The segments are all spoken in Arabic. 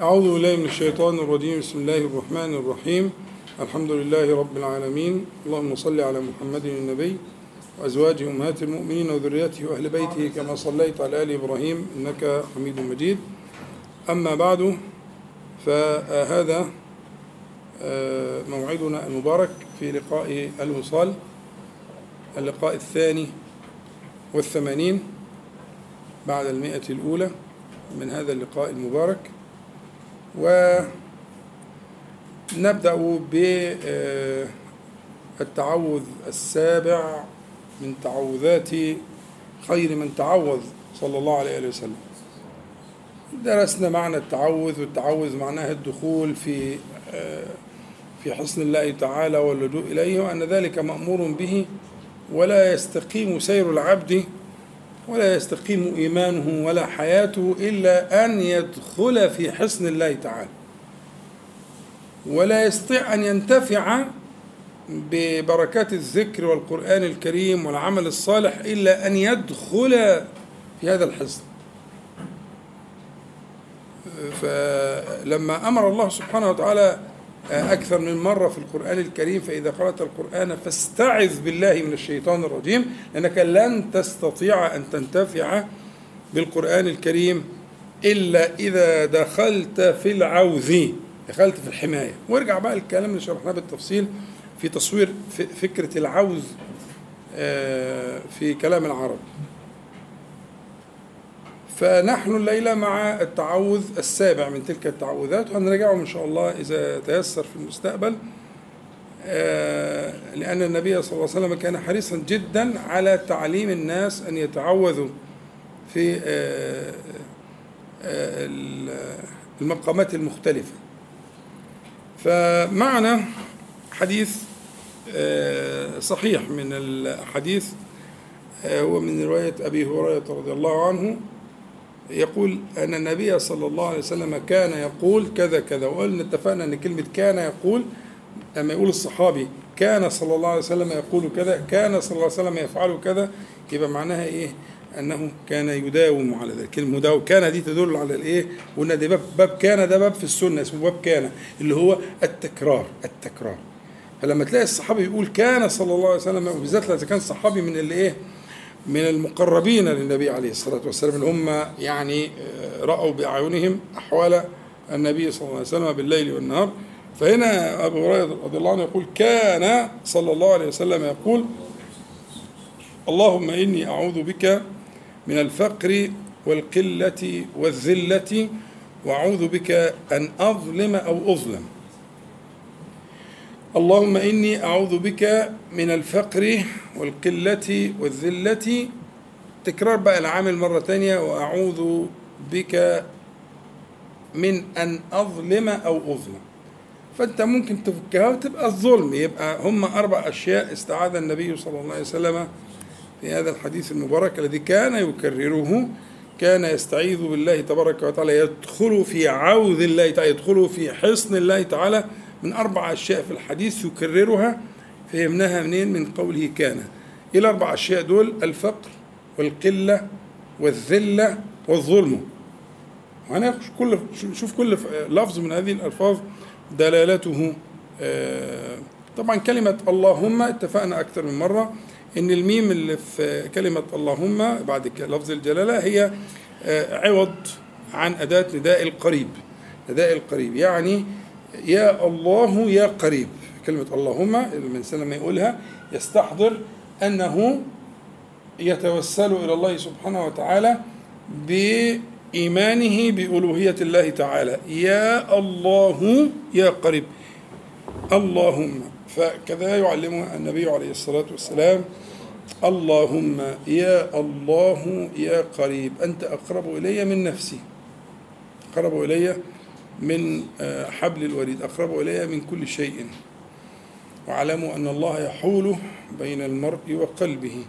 أعوذ بالله من الشيطان الرجيم. بسم الله الرحمن الرحيم. الحمد لله رب العالمين. اللهم صل على محمد النبي وأزواجه أمهات المؤمنين وذريته وأهل بيته كما صليت على آل إبراهيم إنك حميد مجيد. أما بعد فهذا موعدنا المبارك في لقاء الوصال اللقاء الثاني والثمانين بعد المئة الأولى من هذا اللقاء المبارك. ونبدأ بالتعوذ السابع من تعوذات خير من تعوذ صلى الله عليه وسلم. درسنا معنى التعوذ والتعوذ معناه الدخول في في حصن الله تعالى واللجوء إليه وأن ذلك مأمور به ولا يستقيم سير العبد ولا يستقيم إيمانه ولا حياته إلا أن يدخل في حصن الله تعالى. ولا يستطيع أن ينتفع ببركات الذكر والقرآن الكريم والعمل الصالح إلا أن يدخل في هذا الحصن فلما أمر الله سبحانه وتعالى أكثر من مرة في القرآن الكريم فإذا قرأت القرآن فاستعذ بالله من الشيطان الرجيم لأنك لن تستطيع أن تنتفع بالقرآن الكريم إلا إذا دخلت في العوذ دخلت في الحماية. وارجع بقى الكلام اللي شرحناه بالتفصيل في تصوير فكرة العوذ في كلام العرب. فنحن الليلة مع التعوذ السابع من تلك التعوذات وهنراجعه إن شاء الله إذا تيسر في المستقبل. لأن النبي صلى الله عليه وسلم كان حريصا جدا على تعليم الناس أن يتعوذوا في المقامات المختلفة. فمعنا حديث صحيح من الحديث هو من رواية أبي هريرة رضي الله عنه. يقول أن النبي صلى الله عليه وسلم كان يقول كذا كذا وقلنا اتفقنا أن كلمة كان يقول لما يقول الصحابي كان صلى الله عليه وسلم يقول كذا كان صلى الله عليه وسلم يفعل كذا يبقى معناها إيه؟ أنه كان يداوم على ذلك. كلمة مداوم كان دي تدل على الإيه؟ قلنا ده باب, باب كان ده باب في السنة اسمه باب كان اللي هو التكرار التكرار. فلما تلاقي الصحابي يقول كان صلى الله عليه وسلم وبالذات إذا كان صحابي من اللي إيه من المقربين للنبي عليه الصلاة والسلام اللي هم يعني رأوا بأعينهم أحوال النبي صلى الله عليه وسلم بالليل والنهار. فهنا أبو هريرة رضي الله عنه يقول كان صلى الله عليه وسلم يقول اللهم إني أعوذ بك من الفقر والقلة والذلة وأعوذ بك أن أظلم أو أظلم. اللهم إني أعوذ بك من الفقر والقلة والذلة. تكرار بقى العامل مرة تانية وأعوذ بك من أن أظلم أو أظلم. فأنت ممكن تفكها وتبقى الظلم. يبقى هم أربع أشياء استعاذ النبي صلى الله عليه وسلم في هذا الحديث المبارك الذي كان يكرره كان يستعيذ بالله تبارك وتعالى يدخل في عوذ الله تعالى يدخل في حصن الله تعالى. من أربع أشياء في الحديث يكررها فهمناها منين؟ من قوله كان. إيه الأربع أشياء دول الفقر والقلة والذلة والظلم. هناخد كل شوف كل لفظ من هذه الألفاظ دلالته طبعا كلمة اللهم اتفقنا أكثر من مرة. إن الميم اللي في كلمة اللهم بعد لفظ الجلالة هي عوض عن أداة نداء القريب. نداء القريب يعني يا الله يا قريب. كلمة اللهم الإنسان لما يقولها يستحضر أنه يتوسل إلى الله سبحانه وتعالى بإيمانه بألوهية الله تعالى. يا الله يا قريب. اللهم. فكذا يعلمها النبي عليه الصلاة والسلام. اللهم يا الله يا قريب. أنت أقرب إلي من نفسي. أقرب إلي من حبل الوريد. أقرب إلي من كل شيء. واعلموا أن الله يحول بين المرء وقلبه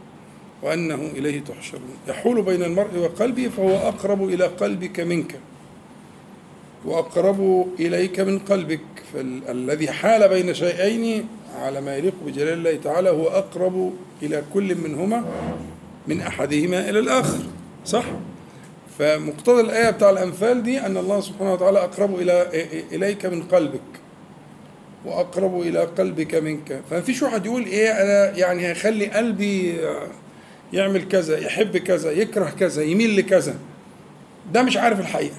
وأنه إليه تحشرون. يحول بين المرء وقلبه فهو أقرب إلى قلبك منك وأقرب إليك من قلبك. فالذي حال بين شيئين على ما يليق بجلال الله تعالى هو أقرب إلى كل منهما من أحدهما إلى الآخر. صح؟ فمقتضى الآية بتاع الأنفال دي أن الله سبحانه وتعالى أقرب إلى إليك من قلبك وأقرب إلى قلبك منك. فما فيش واحد يقول إيه أنا يعني هيخلي قلبي يعمل كذا يحب كذا يكره كذا يميل لكذا. ده مش عارف الحقيقة.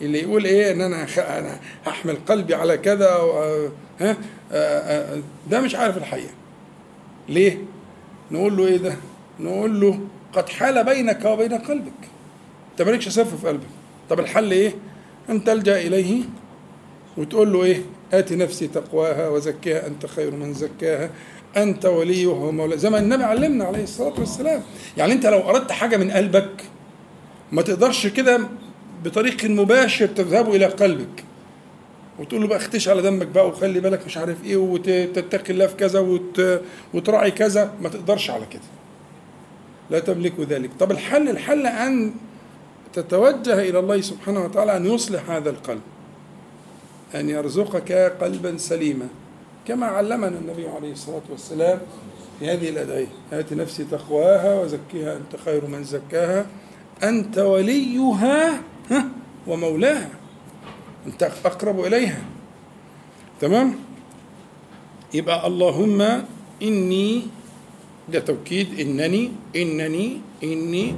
اللي يقول إيه إن أنا أنا هحمل قلبي على كذا ها؟ ده مش عارف الحقيقة. ليه؟ نقول له إيه ده؟ نقول له قد حال بينك وبين قلبك. انت مالكش صرف في قلبك. طب الحل إيه؟ ان تلجأ إليه وتقول له إيه؟ آت نفسي تقواها وزكيها أنت خير من زكاها. أنت وليها ومولاها. زي ما النبي علمنا عليه الصلاة والسلام. يعني أنت لو أردت حاجة من قلبك ما تقدرش كده بطريق مباشر تذهب إلى قلبك. وتقول له بقى اختش على دمك بقى وخلي بالك مش عارف إيه وتتقي الله في كذا وت... وتراعي كذا. ما تقدرش على كده. لا تملك ذلك. طب الحل الحل أن تتوجه إلى الله سبحانه وتعالى أن يصلح هذا القلب أن يرزقك قلبا سليما كما علمنا النبي عليه الصلاة والسلام في هذه الأدعية آت نفسي تقواها وزكيها أنت خير من زكاها أنت وليها ومولاها أنت أقرب إليها. تمام؟ يبقى اللهم إني ده توكيد إنني إنني إني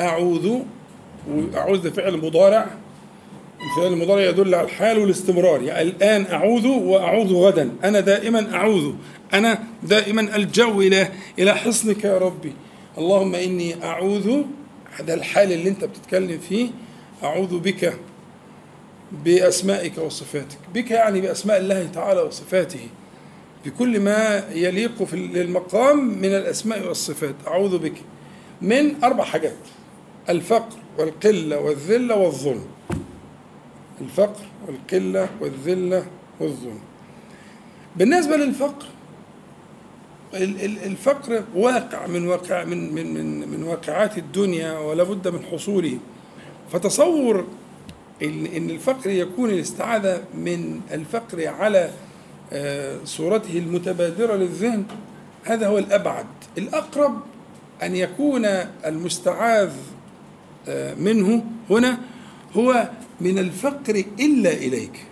أعوذ واعوذ ده فعل مضارع. الفعل المضارع يدل على الحال والاستمرار. يعني الآن أعوذ وأعوذ غدا. أنا دائما أعوذ. أنا دائما ألجأ إلى إلى حصنك يا ربي. اللهم إني أعوذ. ده الحال اللي أنت بتتكلم فيه. أعوذ بك بأسمائك وصفاتك. بك يعني بأسماء الله تعالى وصفاته. بكل ما يليق في المقام من الأسماء والصفات. أعوذ بك من أربع حاجات. الفقر والقلة والذلة والظلم. الفقر والقلة والذلة والظلم. بالنسبة للفقر الفقر واقع من واقع من من من من واقعات الدنيا ولا بد من حصوله. فتصور إن الفقر يكون الاستعاذة من الفقر على صورته المتبادرة للذهن هذا هو الأبعد. الأقرب أن يكون المستعاذ منه هنا هو من الفقر إلا إليك.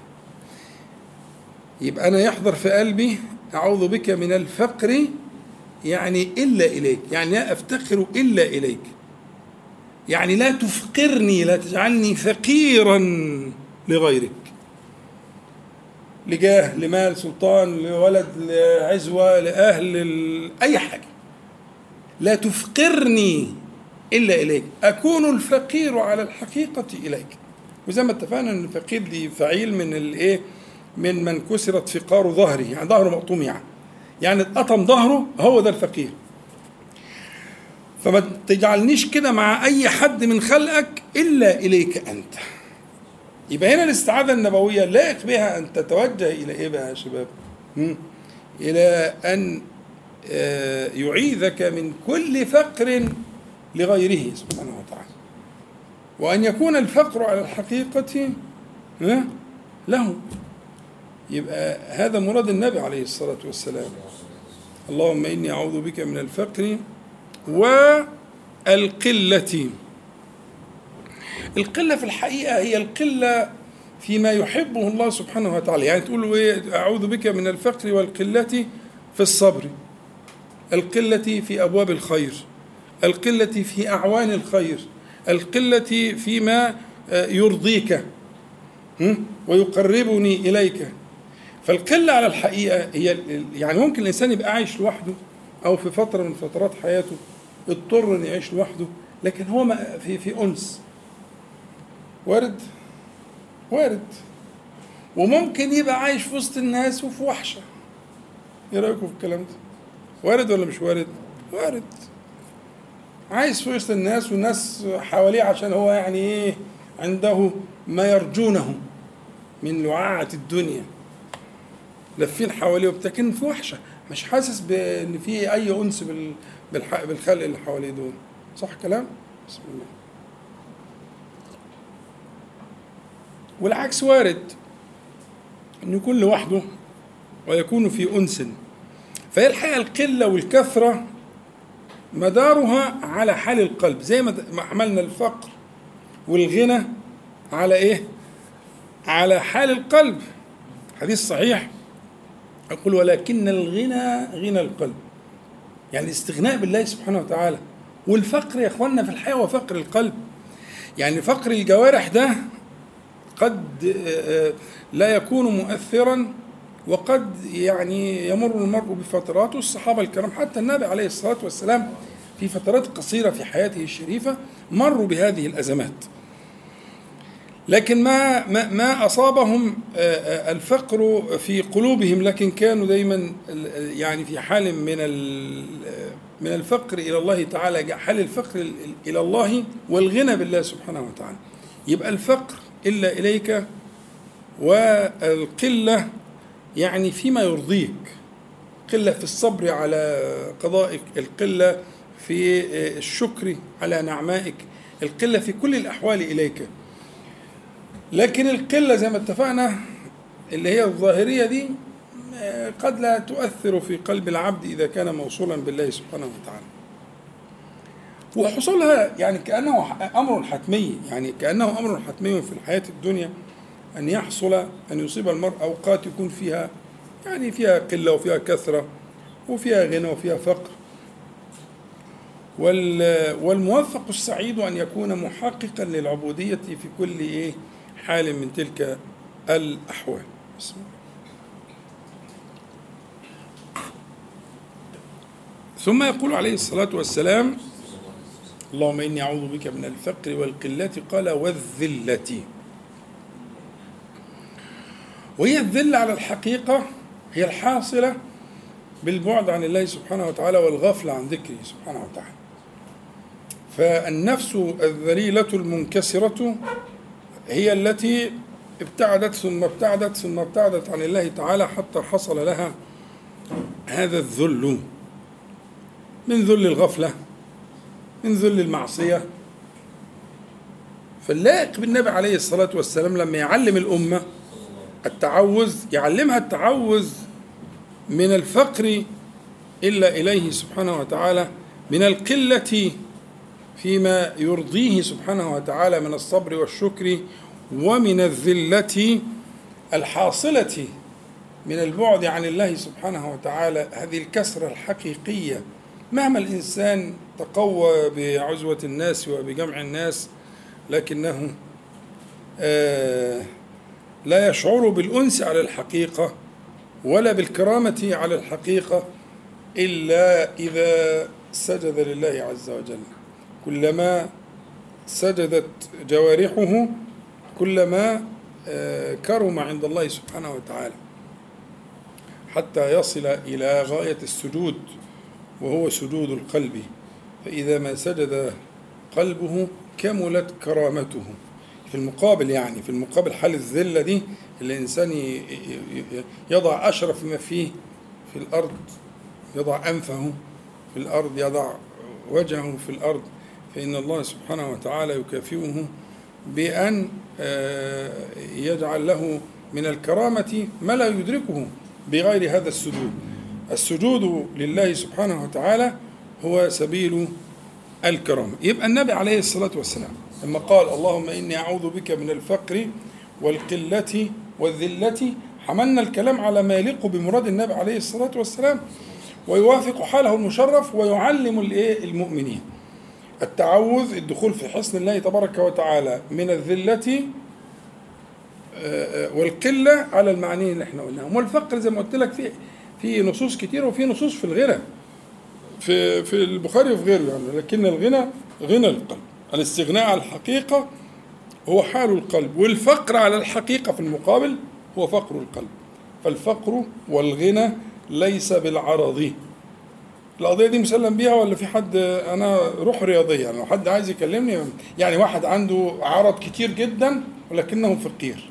يبقى أنا يحضر في قلبي أعوذ بك من الفقر يعني إلا إليك يعني لا أفتقر إلا إليك. يعني لا تفقرني لا تجعلني فقيرا لغيرك. لجاه لمال سلطان لولد لعزوة لأهل أي حاجة. لا تفقرني إلا إليك. أكون الفقير على الحقيقة إليك. وزي ما اتفقنا أن الفقير دي فعيل من الإيه؟ من من كسرت فقار ظهره. يعني ظهره مقطوم يعني. يعني اتقطم ظهره هو ده الفقير. فما تجعلنيش كده مع أي حد من خلقك إلا إليك أنت. يبقى هنا الاستعاذة النبوية لائق بها أن تتوجه إلى إيه بقى يا شباب؟ إلى أن يعيذك من كل فقر لغيره سبحانه وتعالى. وأن يكون الفقر على الحقيقة له. يبقى هذا مراد النبي عليه الصلاة والسلام. اللهم إني أعوذ بك من الفقر والقلة. القلة في الحقيقة هي القلة فيما يحبه الله سبحانه وتعالى. يعني تقول إيه أعوذ بك من الفقر والقلة في الصبر. القلة في أبواب الخير. القلة في أعوان الخير. القلة فيما يرضيك ويقربني إليك. فالقلة على الحقيقة هي يعني ممكن الإنسان يبقى عايش لوحده أو في فترة من فترات حياته اضطر أن يعيش لوحده لكن هو في في أنس. وارد وارد وممكن يبقى عايش في وسط الناس وفي وحشة. إيه رأيكم في الكلام ده؟ وارد ولا مش وارد؟ وارد عايش في وسط الناس والناس حواليه عشان هو يعني إيه؟ عنده ما يرجونه من لعاعة الدنيا. لافين حواليه لكن في وحشة. مش حاسس بإن في أي أنس بالخلق اللي حواليه دول. صح كلام؟ بسم الله. والعكس وارد انه يكون لوحده ويكون في أنس. فهي الحقيقة القلة والكثرة مدارها على حال القلب. زي ما حملنا الفقر والغنى على إيه؟ على حال القلب. حديث صحيح. يقول ولكن الغنى غنى القلب. يعني الاستغناء بالله سبحانه وتعالى. والفقر يا إخواننا في الحياة هو فقر القلب. يعني فقر الجوارح ده قد لا يكون مؤثرا وقد يعني يمر المرء بفترات والصحابه الكرام حتى النبي عليه الصلاة والسلام في فترات قصيرة في حياته الشريفة مروا بهذه الأزمات. لكن ما ما, ما أصابهم الفقر في قلوبهم لكن كانوا دايما يعني في حال من من الفقر إلى الله تعالى حال الفقر إلى الله والغنى بالله سبحانه وتعالى. يبقى الفقر إلا إليك والقلة يعني فيما يرضيك. قلة في الصبر على قضائك القلة في الشكر على نعمائك القلة في كل الأحوال إليك. لكن القلة زي ما اتفقنا اللي هي الظاهرية دي قد لا تؤثر في قلب العبد إذا كان موصولا بالله سبحانه وتعالى. وحصولها يعني كأنه أمر حتمي يعني كأنه أمر حتمي في الحياة الدنيا أن يحصل أن يصيب المرء أوقات يكون فيها يعني فيها قلة وفيها كثرة وفيها غنى وفيها فقر. والموفق السعيد أن يكون محققا للعبودية في كل إيه حال من تلك الله. ثم يقول عليه الصلاة والسلام اللهم إني أعوذ بك من الفقر والقلة. قال والذلة. وهي الذلة على الحقيقة هي الحاصلة بالبعد عن الله سبحانه وتعالى والغفلة عن ذكره سبحانه وتعالى. فالنفس الذليلة المنكسرة هي التي ابتعدت ثم ابتعدت ثم ابتعدت عن الله تعالى حتى حصل لها هذا الذل. من ذل الغفلة. من ذل المعصية. فاللائق بالنبي عليه الصلاة والسلام لما يعلم الأمة التعوذ يعلمها التعوذ من الفقر إلا إليه سبحانه وتعالى من القلة فيما يرضيه سبحانه وتعالى من الصبر والشكر ومن الذلة الحاصلة من البعد عن الله سبحانه وتعالى هذه الكسرة الحقيقية. مهما الإنسان تقوى بعزوة الناس وبجمع الناس لكنه آه لا يشعر بالأنس على الحقيقة ولا بالكرامة على الحقيقة إلا إذا سجد لله عز وجل. كلما سجدت جوارحه كلما آه كرم عند الله سبحانه وتعالى حتى يصل إلى غاية السجود وهو سجود القلب. فإذا ما سجد قلبه كملت كرامته. في المقابل يعني في المقابل حال الذلة دي الإنسان يضع أشرف ما فيه في الأرض يضع أنفه في الأرض يضع وجهه في الأرض فإن الله سبحانه وتعالى يكافئه بأن يجعل له من الكرامة ما لا يدركه بغير هذا السجود. السجود لله سبحانه وتعالى هو سبيل الكرامة يبقى النبي عليه الصلاة والسلام لما قال اللهم إني أعوذ بك من الفقر والقلة والذلة حملنا الكلام على ما يليق بمراد النبي عليه الصلاة والسلام ويوافق حاله المشرف ويعلم الإيه؟ المؤمنين. التعوذ الدخول في حصن الله تبارك وتعالى من الذلة والقلة على المعنيين اللي إحنا قلناهم. والفقر زي ما قلت لك في في نصوص كتير وفي نصوص في الغنى. في في البخاري وفي غيره يعني. لكن الغنى غنى القلب. الاستغناء على الحقيقة هو حال القلب والفقر على الحقيقة في المقابل هو فقر القلب. فالفقر والغنى ليس بالعرض. القضية دي مسلم بيها ولا في حد؟ أنا روح رياضية يعني. لو حد عايز يكلمني يعني واحد عنده عرض كتير جدا ولكنه فقير.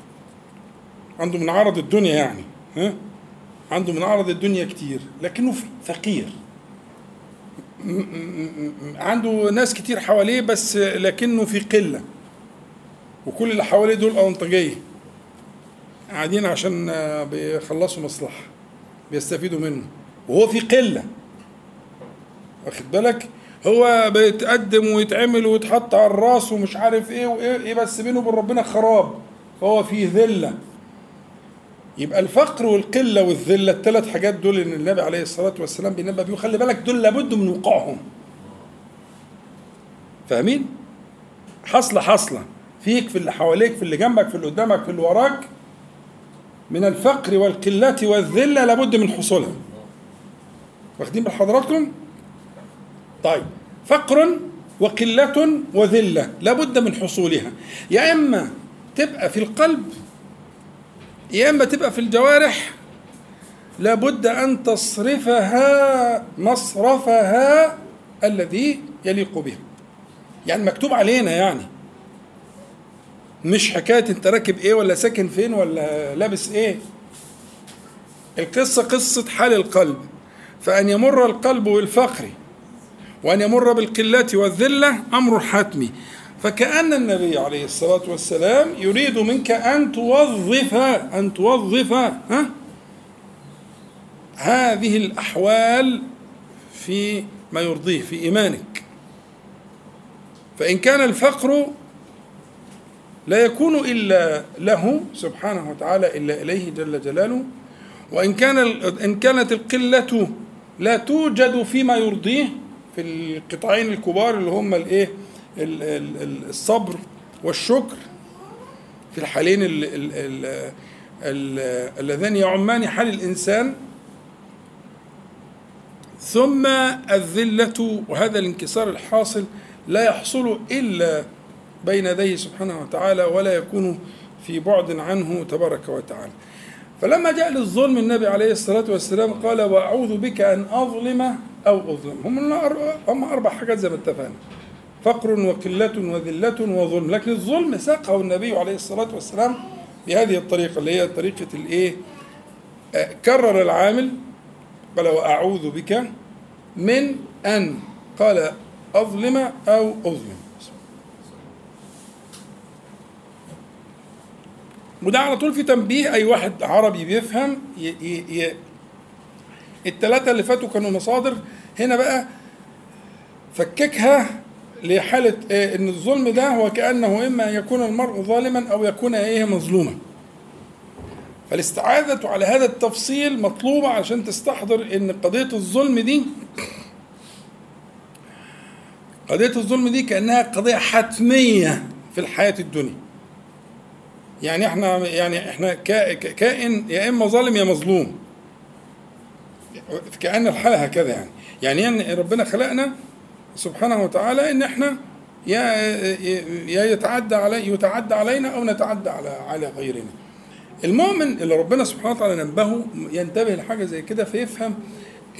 عنده من عرض الدنيا يعني ها؟ عنده من عرض الدنيا كتير لكنه فقير. عنده ناس كتير حواليه بس لكنه في قلة. وكل اللي حواليه دول أونطجية قاعدين عشان بيخلصوا مصلحة. بيستفيدوا منه. وهو في قلة. واخد بالك؟ هو بيتقدم ويتعمل ويتحط على الرأس ومش عارف إيه وإيه إيه بس بينه وبين ربنا خراب. فهو فيه ذلة. يبقى الفقر والقلة والذلة الثلاث حاجات دول ان النبي عليه الصلاة والسلام بينبه بيهم. خلي بالك دول لابد من وقوعهم. فاهمين؟ حصله حصله فيك في اللي حواليك في اللي جنبك في اللي قدامك في اللي وراك. من الفقر والقلة والذلة لابد من حصولها. واخدين بال حضراتكم؟ طيب. فقر وقلة وذلة لابد من حصولها. يا إما تبقى في القلب يا إما تبقى في الجوارح لابد أن تصرفها مصرفها الذي يليق بها. يعني مكتوب علينا يعني. مش حكاية أنت راكب إيه ولا ساكن فين ولا لابس إيه. القصة قصة حال القلب. فأن يمر القلب بالفقر وأن يمر بالقلة والذلة أمر حتمي. فكأن النبي عليه الصلاة والسلام يريد منك أن توظف أن توظف ها؟ هذه الأحوال في ما يرضيه في إيمانك. فإن كان الفقر لا يكون إلا له سبحانه وتعالى إلا إليه جل جلاله. وإن كان إن كانت القلة لا توجد فيما يرضيه في القطاعين الكبار اللي هم الإيه؟ الصبر والشكر في الحالين اللذان يعمان حال الإنسان. ثم الذلة وهذا الانكسار الحاصل لا يحصل إلا بين يديه سبحانه وتعالى ولا يكون في بعد عنه تبارك وتعالى. فلما جاء للظلم النبي عليه الصلاة والسلام قال وأعوذ بك أن أظلم أو أظلم. هم هم أربع حاجات زي ما اتفقنا. فقر وقلة وذلة وظلم. لكن الظلم ساقه النبي عليه الصلاة والسلام بهذه الطريقة اللي هي طريقة الإيه؟ كرر العامل قال وأعوذ بك من أن قال أظلم أو أظلم. وده على طول في تنبيه أي واحد عربي بيفهم ي... ي... ي... الثلاثه اللي فاتوا كانوا مصادر. هنا بقى فككها لحالة إيه إن الظلم ده هو كأنه إما يكون المرء ظالما أو يكون إيه مظلوما. فالاستعاذة على هذا التفصيل مطلوبة عشان تستحضر إن قضية الظلم دي قضية الظلم دي كأنها قضية حتمية في الحياة الدنيا. يعني إحنا يعني إحنا كائن يا إما ظالم يا مظلوم. كأن الحالة هكذا يعني. يعني ربنا خلقنا سبحانه وتعالى إن إحنا يا يا يتعدى علي يتعدى علينا أو نتعدى على على غيرنا. المؤمن اللي ربنا سبحانه وتعالى نبهه ينتبه لحاجة زي كده فيفهم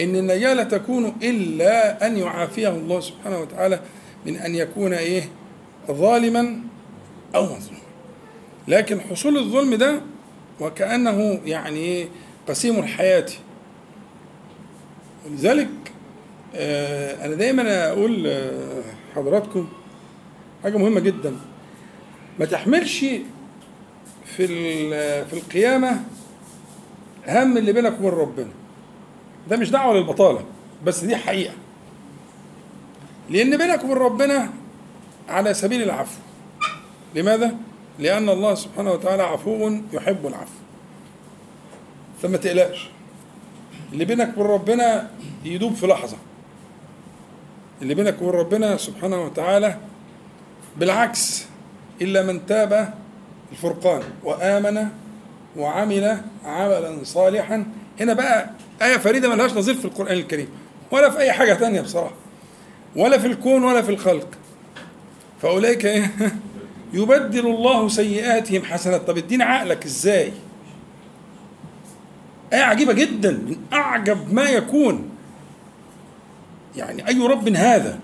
إن النجاة لا تكون إلا أن يعافيه الله سبحانه وتعالى من أن يكون إيه؟ ظالما أو مظلوما. لكن حصول الظلم ده وكأنه يعني قسيم الحياة. ولذلك أنا دايما أقول حضراتكم حاجة مهمة جدا. ما تحملش في في القيامة هم اللي بينك وبين ربنا. ده مش دعوة للبطالة بس دي حقيقة. لأن بينك وبين ربنا على سبيل العفو. لماذا؟ لأن الله سبحانه وتعالى عفو يحب العفو. فما تقلقش اللي بينك وبين ربنا يدوب في لحظة. اللي بينك وبين ربنا سبحانه وتعالى بالعكس إلا من تاب الفرقان وآمن وعمل عملا صالحا. هنا بقى آية فريدة ملهاش نظير في القرآن الكريم ولا في أي حاجة تانية بصراحة ولا في الكون ولا في الخلق. فأولئك إيه؟ يبدل الله سيئاتهم حسنات. طب اديني عقلك إزاي؟ آية عجيبة جدا من أعجب ما يكون. يعني أي رب هذا؟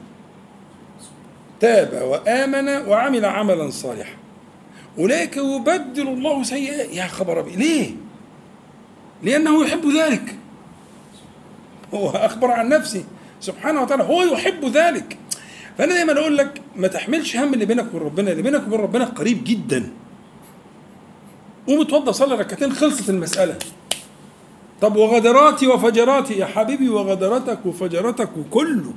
تاب وآمن وعمل عملا صالحا. أولئك يبدل الله سيئات. يا خبر أبي ليه؟ لأنه يحب ذلك. هو أخبر عن نفسه. سبحانه وتعالى هو يحب ذلك. فأنا دايما أقول لك ما تحملش هم اللي بينك وبين ربنا. اللي بينك وبين ربنا قريب جدا. قوم اتوضى صلي ركعتين خلصت المسألة. طب وغدراتي وفجراتي؟ يا حبيبي وغدراتك وفجراتك وكله.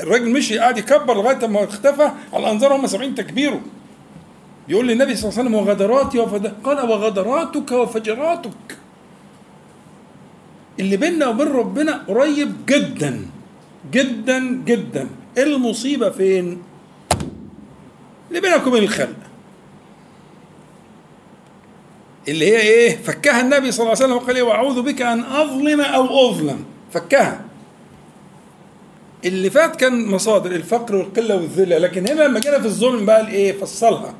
الراجل مشي قاعد يكبر لغاية ما اختفى. على الأنظار هم سامعين تكبيره. يقول للنبي صلى الله عليه وسلم وغدراتي وفد... قال وغدراتك وفجراتك. اللي بيننا وبين ربنا قريب جدا جدا جدا. المصيبة فين؟ اللي بينك وبين الخلق. اللي هي إيه؟ فكها النبي صلى الله عليه وسلم وقال إيه؟ وأعوذ بك أن أظلم أو أظلم. فكها. اللي فات كان مصادر الفقر والقلة والذلة لكن هنا لما جينا في الظلم بقى الإيه؟ فصلها.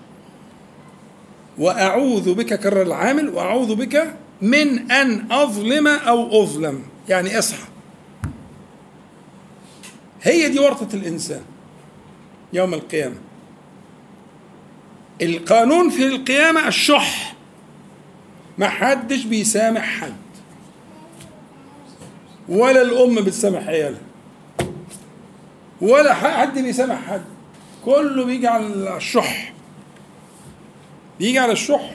وأعوذ بك كرر العامل وأعوذ بك من أن أظلم أو أظلم. يعني اصحى. هي دي ورطة الإنسان يوم القيامة. القانون في القيامة الشح. ما حدش بيسامح حد. ولا الأم بتسامح عيالها. ولا حد بيسامح حد. كله بيجي على الشح. بيجي على الشح.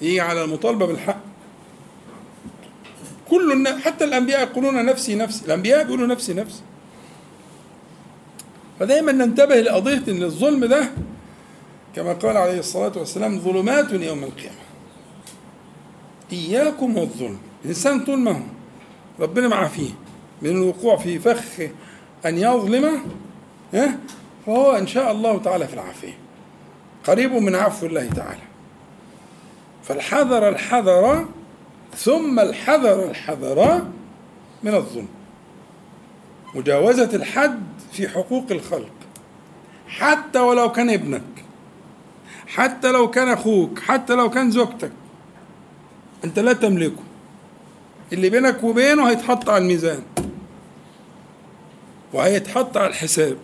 يجي على المطالبة بالحق. كل الناس حتى الأنبياء يقولون نفسي نفسي. الأنبياء بيقولوا نفسي نفسي. فدايما ننتبه لقضية إن الظلم ده كما قال عليه الصلاة والسلام ظلمات يوم القيامة. إياكم والظلم. الانسان طول ما هو ربنا معاه فيه. من الوقوع في فخ أن يظلم ها؟ فهو إن شاء الله تعالى في العافية. قريب من عفو الله تعالى. فالحذر الحذر ثم الحذر الحذر من الظلم. مجاوزة الحد في حقوق الخلق. حتى ولو كان ابنك حتى لو كان أخوك حتى لو كان زوجتك أنت لا تملكه. اللي بينك وبينه هيتحط على الميزان. وهيتحط على الحساب.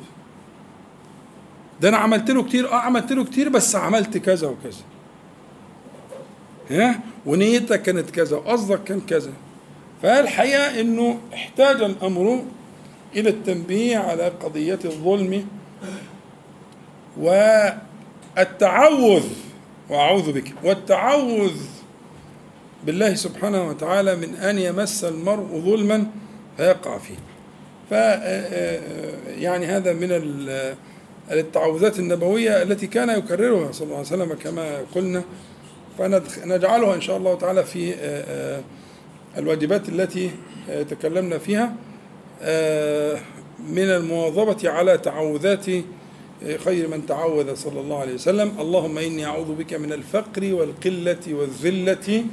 ده أنا عملت له كتير آه عملت له كتير بس عملت كذا وكذا. ها؟ ونيتك كانت كذا وقصدك كان كذا. فالحقيقة إنه احتاج الأمر إلى التنبيه على قضية الظلم والتعوذ. وأعوذ بك. والتعوذ بالله سبحانه وتعالى من أن يمس المرء ظلما فيقع فيه. ف يعني هذا من التعوذات النبوية التي كان يكررها صلى الله عليه وسلم كما قلنا. فنجعلها إن شاء الله تعالى في الواجبات التي تكلمنا فيها من المواظبة على تعوذات خير من تعوذ صلى الله عليه وسلم. اللهم إني أعوذ بك من الفقر والقلة والذلة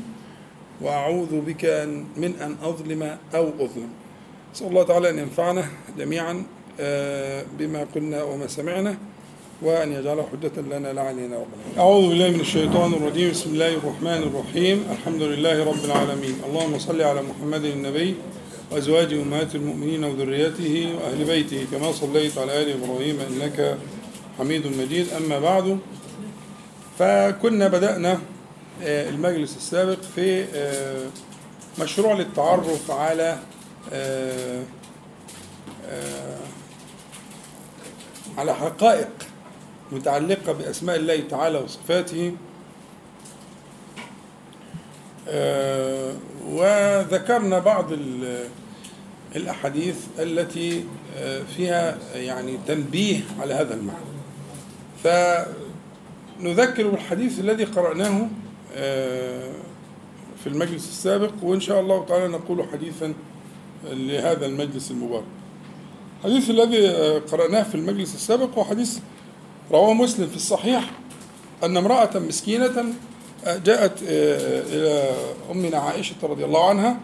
وأعوذ بك من أن أظلم أو أظلم. نسأل الله تعالى أن ينفعنا جميعا بما قلنا وما سمعنا وأن يجعله حجة لنا لا علينا أعوذ بالله من الشيطان الرجيم. بسم الله الرحمن الرحيم. الحمد لله رب العالمين. اللهم صل على محمد النبي وأزواجه أمهات المؤمنين وذريته وأهل بيته كما صليت على آل إبراهيم إنك حميد مجيد. أما بعد فكنا بدأنا المجلس السابق في مشروع للتعرف على على حقائق متعلقة بأسماء الله تعالى وصفاته. وذكرنا بعض الأحاديث التي فيها يعني تنبيه على هذا المعنى. فنذكر بالحديث الذي قرأناه في المجلس السابق وإن شاء الله تعالى نقول حديثا لهذا المجلس المبارك. الحديث الذي قرأناه في المجلس السابق هو حديث رواه مسلم في الصحيح أن امرأة مسكينة جاءت إلى أمنا عائشة رضي الله عنها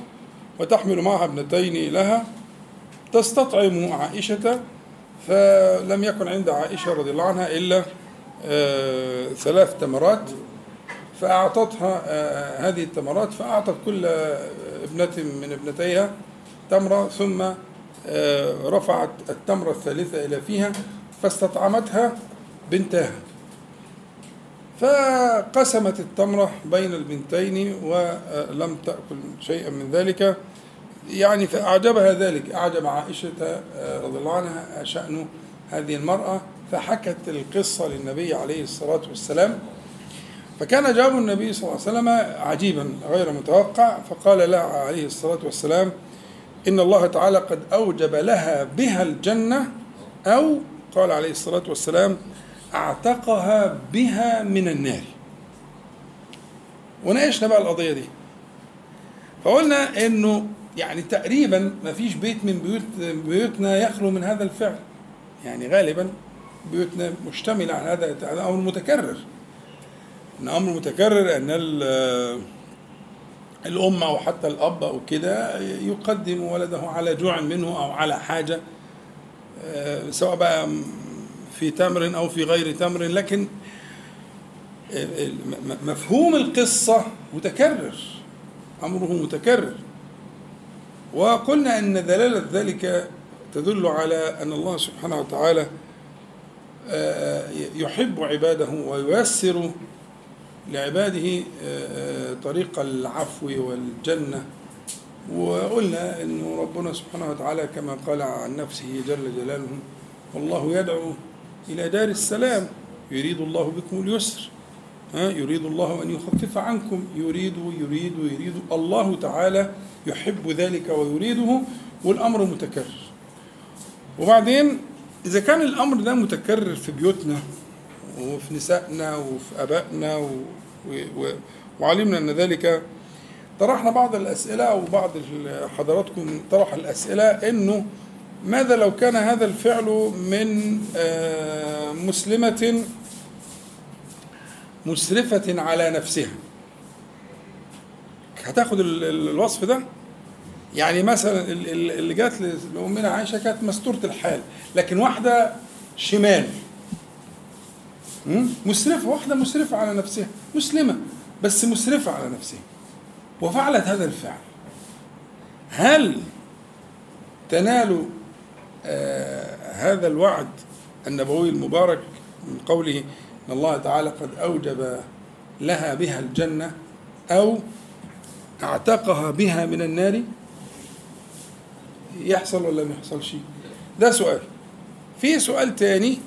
وتحمل معها ابنتين لها. تستطعم عائشة فلم يكن عند عائشة رضي الله عنها إلا ثلاث تمرات. فأعطتها هذه التمرات فأعطت كل ابنة من ابنتيها تمرة ثم رفعت التمرة الثالثة إلى فيها فاستطعمتها بنتها. فقسمت التمرة بين البنتين ولم تأكل شيئا من ذلك. يعني فأعجبها ذلك. أعجب عائشة رضي الله عنها شأن هذه المرأة. فحكت القصة للنبي عليه الصلاة والسلام. فكان جواب النبي صلى الله عليه وسلم عجيبا غير متوقع فقال لها عليه الصلاة والسلام إن الله تعالى قد أوجب لها بها الجنة أو قال عليه الصلاة والسلام أعتقها بها من النار. وناقشنا بقى القضية دي. فقلنا إنه يعني تقريبا ما فيش بيت من بيوت بيوتنا يخلو من هذا الفعل. يعني غالبا بيوتنا مشتملة على هذا هذا أمر متكرر. إن أمر متكرر إن الأم أو حتى الأب أو كده يقدم ولده على جوع منه أو على حاجة آه، سواء بقى في تمر أو في غير تمر لكن مفهوم القصة متكرر أمره متكرر. وقلنا إن دلالة ذلك تدل على أن الله سبحانه وتعالى آه، يحب عباده وييسر لعباده آه، آه، طريق العفو والجنة. وقلنا أن ربنا سبحانه وتعالى كما قال عن نفسه جل جلاله والله يدعو إلى دار السلام يريد الله بكم اليسر يريد الله أن يخفف عنكم يريد يريد يريد الله تعالى يحب ذلك ويريده والأمر متكرر. وبعدين إذا كان الأمر ده متكرر في بيوتنا وفي نسائنا وفي أبائنا و... و... وعلمنا أن ذلك. طرحنا بعض الأسئلة وبعض حضراتكم طرح الأسئلة أنه ماذا لو كان هذا الفعل من آه، مسلمة مسرفة على نفسها؟ هتاخد الوصف ده؟ يعني مثلا اللي جات لأمنا عائشة كانت مستورة الحال لكن واحدة شمال. مسرفة واحدة مسرفة على نفسها مسلمة بس مسرفة على نفسها. وفعلت هذا الفعل. هل تنال آه هذا الوعد النبوي المبارك من قوله إن الله تعالى قد أوجب لها بها الجنة أو أعتقها بها من النار؟ يحصل ولا ما يحصلش؟ ده سؤال. في سؤال تاني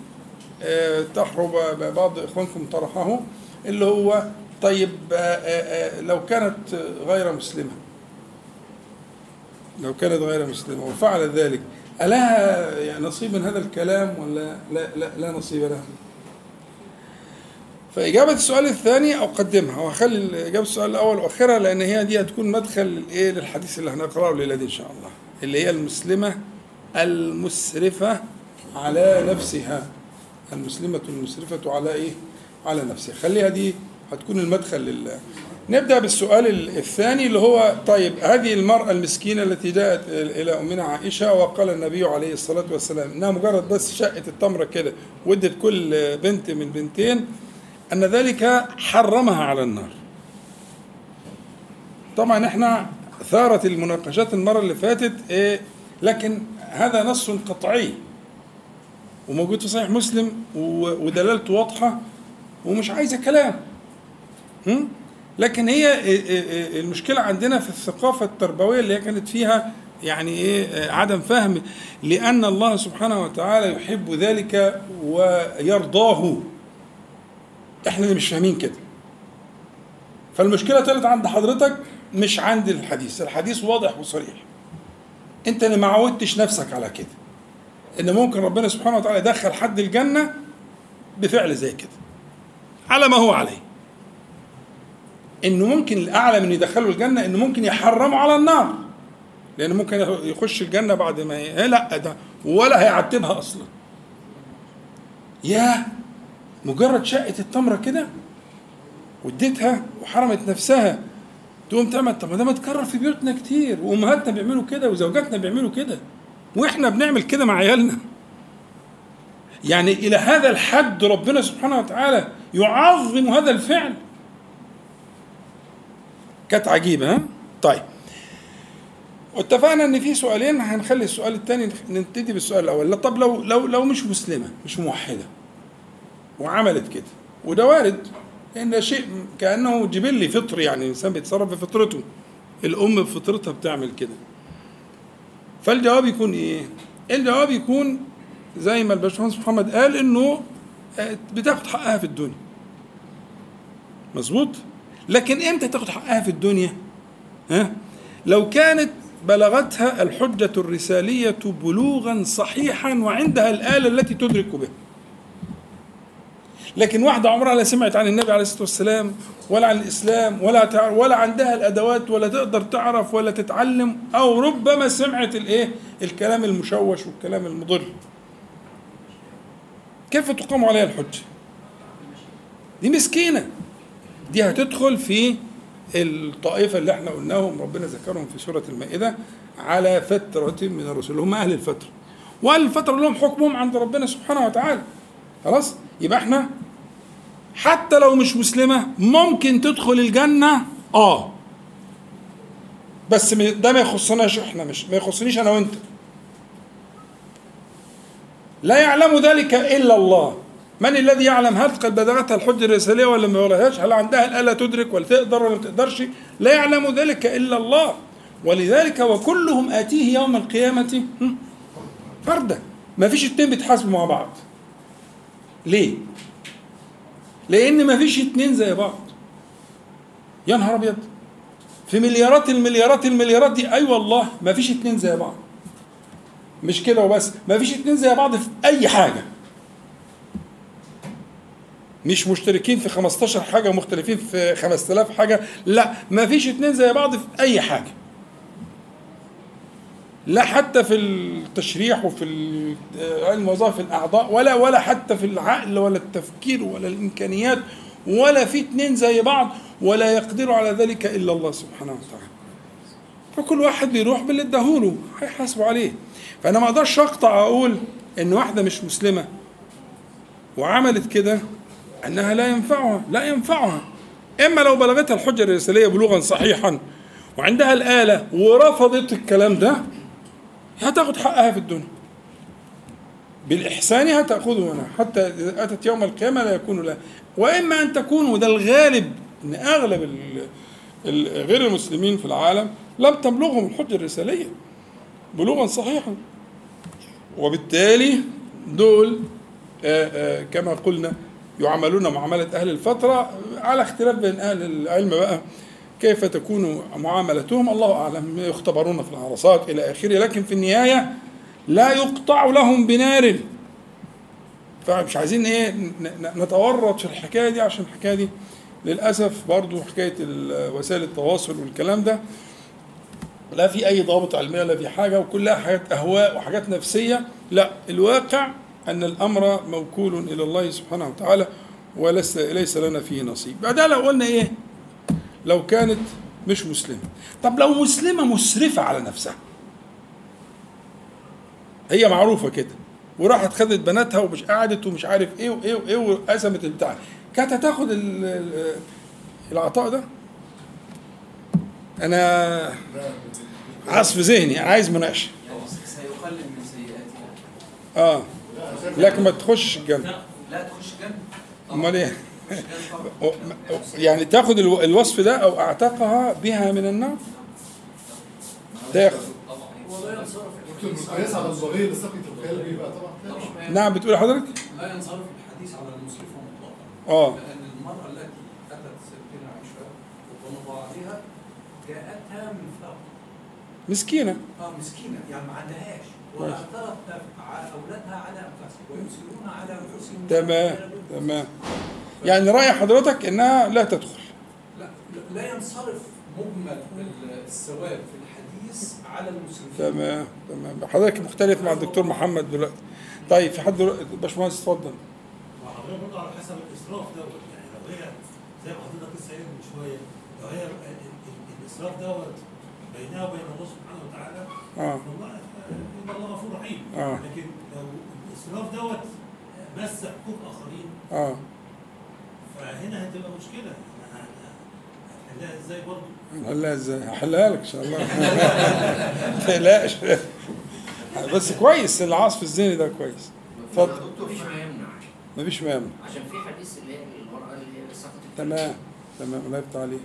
تحرب بعض إخوانكم طرحه اللي هو طيب آه، آه، لو كانت غير مسلمة. لو كانت غير مسلمة وفعلت ذلك ألها يعني نصيب من هذا الكلام ولا لا, لا, لا نصيب لها فإجابة السؤال الثاني أقدمها وأخلي إجابة السؤال الأول وآخرها لأن هي دي هتكون مدخل للإيه للحديث اللي هنقرأه الليلة دي إن شاء الله اللي هي المسلمة المسرفة على نفسها. المسلمة المسرفة على إيه؟ على نفسها خليها دي هتكون المدخل لله نبدأ بالسؤال الثاني اللي هو طيب هذه المرأة المسكينة التي جاءت إلى أمنا عائشة وقال النبي عليه الصلاة والسلام إنها مجرد بس شقة التمرة كده ودت كل بنت من بنتين أن ذلك حرمها على النار. طبعا إحنا ثارت المناقشات المرة اللي فاتت إيه لكن هذا نص قطعي. وموجود في صحيح مسلم ودلالته واضحة ومش عايزة كلام. لكن هي المشكلة عندنا في الثقافة التربوية اللي هي كانت فيها يعني إيه عدم فهم لأن الله سبحانه وتعالى يحب ذلك ويرضاه. إحنا اللي مش فاهمين كده. فالمشكلة طلعت عند حضرتك مش عند الحديث. الحديث واضح وصريح. أنت اللي ما عودتش نفسك على كده. إن ممكن ربنا سبحانه وتعالى يدخل حد الجنة بفعل زي كده. على ما هو عليه. إنه ممكن الأعلى من يدخله الجنة إنه ممكن يحرمه على النار. لأنه ممكن يخش الجنة بعد ما ي... لا ده ولا هيعتبها أصلا. يا مجرد شقة التمرة كده واديتها وحرمت نفسها تقوم تعمل طب ما ده متكرر في بيوتنا كتير وأمهاتنا بيعملوا كده وزوجاتنا بيعملوا كده. وإحنا بنعمل كده مع عيالنا. يعني إلى هذا الحد ربنا سبحانه وتعالى يعظم هذا الفعل. كانت عجيبة ها؟ طيب. واتفقنا إن في سؤالين هنخلي السؤال الثاني نبتدي بالسؤال الأول. لا طب لو لو لو مش مسلمة مش موحدة وعملت كده وده وارد لأن شيء كأنه جبلي فطري يعني الإنسان بيتصرف بفطرته. الأم بفطرتها بتعمل كده. فالجواب يكون إيه؟ الجواب يكون زي ما الباشمهندس محمد قال إنه آه، بتاخد حقها في الدنيا. مظبوط؟ لكن إمتى تاخد حقها في الدنيا؟ ها؟ لو كانت بلغتها الحجة الرسالية بلوغا صحيحا وعندها الآلة التي تدرك بها. لكن واحدة عمرها لا سمعت عن النبي عليه الصلاة والسلام ولا عن الإسلام ولا. ولا عندها الأدوات ولا تقدر تعرف ولا تتعلم أو ربما سمعت الإيه؟ الكلام المشوش والكلام المضر. كيف تقام عليها الحجة دي مسكينة. دي هتدخل في الطائفة اللي إحنا قلناهم ربنا ذكرهم في سورة المائدة على فترة من الرسل. هم أهل الفترة. وأهل الفترة لهم حكمهم عند ربنا سبحانه وتعالى. خلاص؟ يبقى إحنا حتى لو مش مسلمة ممكن تدخل الجنة؟ آه. بس ده ما يخصناش إحنا مش ما يخصنيش أنا وأنت. لا يعلم ذلك إلا الله. من الذي يعلم هل قد بلغتها الحجة الرسالية ولا ما بلغتهاش هل عندها الآلة تدرك ولا تقدر ولا ما تقدرش؟ لا يعلم ذلك إلا الله. ولذلك وكلهم آتيه يوم القيامة فردا. ما فيش اتنين بيتحاسبوا مع بعض. ليه؟ لأن ما فيش اتنين زي بعض. يا نهار أبيض. في مليارات المليارات المليارات دي أي أيوة والله ما فيش اتنين زي بعض. مش كده وبس. ما فيش اتنين زي بعض في أي حاجة. مش مشتركين في 15 حاجة ومختلفين في 5000 حاجة. لا ما فيش اتنين زي بعض في أي حاجة. لا حتى في التشريح وفي علم وظائف الأعضاء ولا ولا حتى في العقل ولا التفكير ولا الإمكانيات ولا في اتنين زي بعض ولا يقدر على ذلك إلا الله سبحانه وتعالى. فكل واحد بيروح باللي اداهوله هيحاسبوا عليه. فأنا ما أقدرش أقطع أقول إن واحدة مش مسلمة وعملت كده أنها لا ينفعها لا ينفعها. إما لو بلغتها الحجة الرسالية بلوغا صحيحا وعندها الآلة ورفضت الكلام ده هتاخد حقها في الدنيا. بالإحسان هتأخذه منها حتى إذا أتت يوم القيامة لا يكون لها. وإما أن تكون وده الغالب أن أغلب غير المسلمين في العالم لم تبلغهم الحجة الرسالية. بلوغا صحيحا. وبالتالي دول كما قلنا يعاملون معاملة أهل الفترة على اختلاف بين أهل العلم بقى. كيف تكون معاملتهم؟ الله أعلم يختبرون في العرصات إلى آخره لكن في النهاية لا يقطع لهم بنار. فمش عايزين إيه نتورط في الحكاية دي عشان الحكاية دي للأسف برضو حكاية وسائل التواصل والكلام ده لا في أي ضابط علمي ولا في حاجة وكلها حاجات أهواء وحاجات نفسية. لا الواقع أن الأمر موكول إلى الله سبحانه وتعالى وليس ليس لنا فيه نصيب. بعدها لو قلنا إيه؟ لو كانت مش مسلمة. طب لو مسلمة مسرفة على نفسها. هي معروفة كده. وراحت خدت بناتها ومش قعدت ومش عارف إيه وإيه وإيه وقسمت البتاع. كانت هتاخد العطاء ده؟ أنا عصف ذهني عايز مناقشة. سيقلل من سيئاتها آه. لكن ما تخش الجنة. لا تخش جنة أمال إيه؟ يعني تاخد الو- الوصف ده أو أعتقها بها من النار؟ تاخد. نعم بتقول حضرتك؟ لا ينصرف الحديث على المسرف مطلقا. آه. لأن المرأة التي أتت سيدنا عائشة ومضاعفها جاءتها من فقر. مسكينة. آه مسكينة يعني ما عندهاش. واعترضت على أولادها على أنفسهم ويمسكون على أنفسهم تمام تمام. يعني رأي حضرتك إنها لا تدخل. لا لا ينصرف مجمل الثواب في الحديث على المسرفين تمام تمام. حضرتك مختلف مع الدكتور محمد دلوقتي. طيب في حد باشمهندس اتفضل. وحضرتك برضه على حسب الإسراف دوت. يعني لو هي زي ما حضرتك لسه قايل من شوية لو هي ال- ال- الإسراف دوت بينها وبين الله سبحانه وتعالى آه. والله إن الله غفور رحيم. آه. لكن لو الإسراف دوت مس حقوق آخرين آه. فهنا هتبقى مشكلة. هنحلها إزاي برضه؟ هنحلها إزاي؟ هحلها لك إن شاء الله. ما تقلقش. بس كويس العصف الذهني ده كويس. اتفضل. مفيش ما يمنع مفيش مانع عشان في حديث اللي هي المرأة اللي هي سقطت تمام تمام. الله يفتح عليك.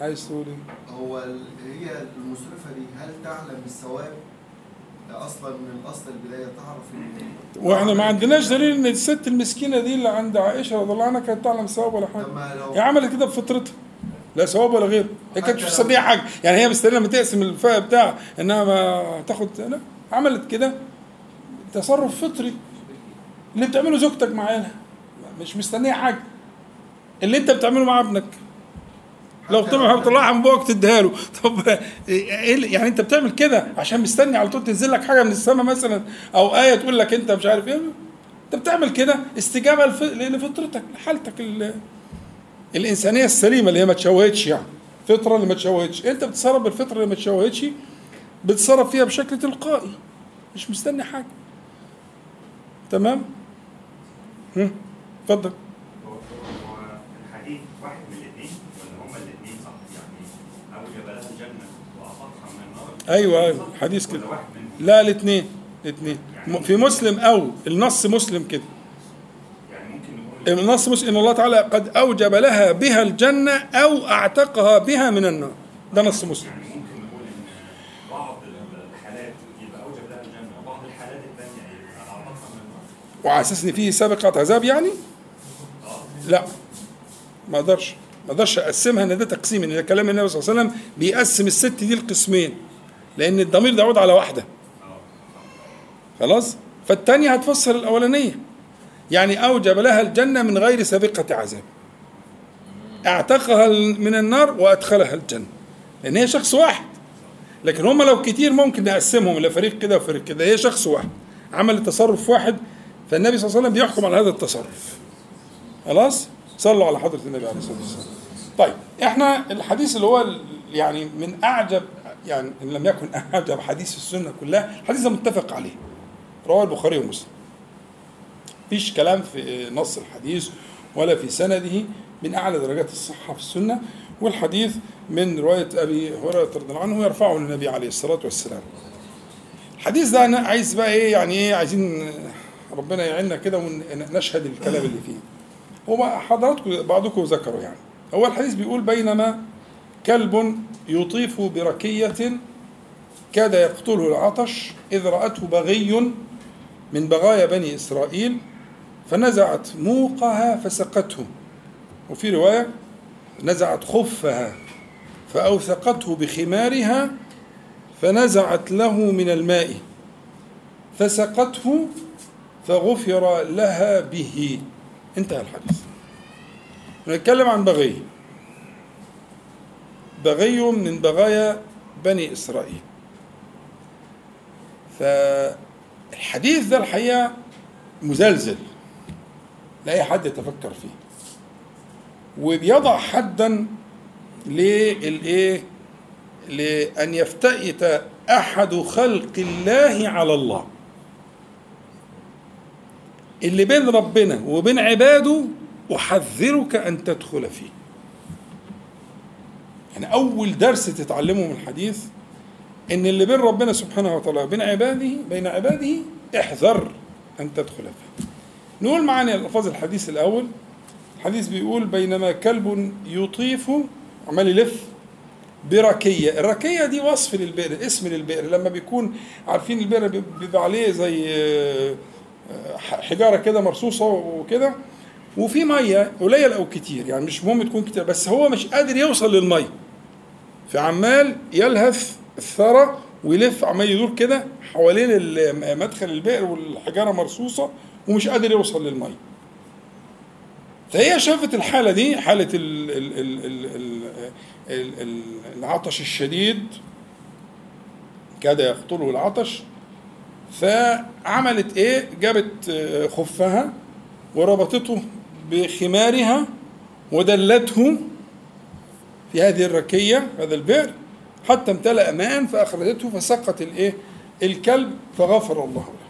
عايز تقول إيه؟ هو هي المسرفة دي هل تعلم الثواب؟ ده أصلا من تعرف إن وإحنا ما عندناش دليل إن الست المسكينة دي اللي عند عائشة رضي الله عنها كانت تعلم ثواب ولا حاجة. هي عملت كده بفطرتها. لا ثواب ولا غيره هي كانت مش مستنيه حاجة. يعني هي مستنية لما تقسم الفئة بتاع إنها ما تاخد لا. عملت كده. تصرف فطري. اللي بتعمله زوجتك مع عيالها. مش مستنية حاجة. اللي أنت بتعمله مع ابنك. لو طلع طلعها من بوقك تديها له. طب إيه يعني أنت بتعمل كده عشان مستني على طول تنزل لك حاجة من السماء مثلا أو آية تقول لك أنت مش عارف إيه؟ أنت بتعمل كده استجابة لف- لفطرتك لحالتك ال- الإنسانية السليمة اللي هي ما تشوهتش يعني. فطرة اللي ما تشوهتش. أنت بتتصرف بالفطرة اللي ما تشوهتش بتتصرف فيها بشكل تلقائي مش مستني حاجة. تمام؟ اتفضل هو هو الحديث واحد من الاثنين ولا هما الاثنين صح يعني اوجب لها الجنه واعطتها من النار أيوه أيوه. حديث كده. لا الاثنين الاثنين. في مسلم أو النص مسلم كده. النص مسلم إن الله تعالى قد أوجب لها بها الجنة أو أعتقها بها من النار. ده نص مسلم. وعلى أساس إن في سابقة عذاب يعني؟ لا. ما أقدرش ما أقدرش أقسمها إن ده تقسيم إن كلام النبي صلى الله عليه وسلم بيقسم الست دي لقسمين. لأن الضمير ده يعود على واحدة. خلاص؟ فالتانية هتفسر الأولانية. يعني أوجب لها الجنة من غير سابقة عذاب. اعتقها من النار وأدخلها الجنة. لأن هي شخص واحد. لكن هم لو كتير ممكن نقسمهم لفريق كده وفريق كده. هي شخص واحد. عمل تصرف واحد فالنبي صلى الله عليه وسلم بيحكم على هذا التصرف. خلاص؟ صلوا على حضرة النبي عليه الصلاة والسلام. طيب إحنا الحديث اللي هو يعني من أعجب يعني إن لم يكن اعجب حديث السنة كلها الحديث متفق عليه. رواه البخاري ومسلم. مفيش كلام في نص الحديث ولا في سنده من أعلى درجات الصحة في السنة والحديث من رواية أبي هريرة رضي الله عنه يرفعه للنبي عليه الصلاة والسلام. الحديث ده أنا عايز بقى إيه يعني إيه عايزين ربنا يعيننا كده ونشهد الكلام اللي فيه. هو حضراتكم بعضكم ذكروا يعني. هو الحديث بيقول بينما كلب يطيف بركية كاد يقتله العطش إذ رأته بغي من بغايا بني إسرائيل فنزعت موقها فسقته. وفي رواية نزعت خفها فأوثقته بخمارها فنزعت له من الماء فسقته فغفر لها به. انتهى الحديث. نتكلم عن بغي. بغي من بغايا بني إسرائيل. فالحديث ده الحقيقة مزلزل لأي حد يتفكر فيه. وبيضع حدا للإيه لأن يفتئت أحد خلق الله على الله. اللي بين ربنا وبين عباده أحذرك أن تدخل فيه. يعني أول درس تتعلمه من الحديث إن اللي بين ربنا سبحانه وتعالى وبين عباده بين عباده احذر أن تدخل فيه نقول معانا الألفاظ الحديث الأول. الحديث بيقول بينما كلب يطيف عمال يلف بركية. الركية دي وصف للبئر اسم للبئر. لما بيكون عارفين البئر بيبقى عليه زي آه، حجارة كده مرصوصة وكده وفي مية قليل أو كتير. يعني مش مهم تكون كتير بس هو مش قادر يوصل للمية. فعمال يلهث الثرى ويلف عمال يدور كده حوالين مدخل البئر والحجارة مرصوصة ومش قادر يوصل للمية. فهي شافت الحالة دي حالة العطش الشديد. كاد يقتله العطش. فعملت إيه؟ جابت آه، خفها وربطته بخمارها ودلته في هذه الركية هذا البئر حتى امتلأ ماء فأخرجته فسقط الإيه؟ الكلب فغفر الله له.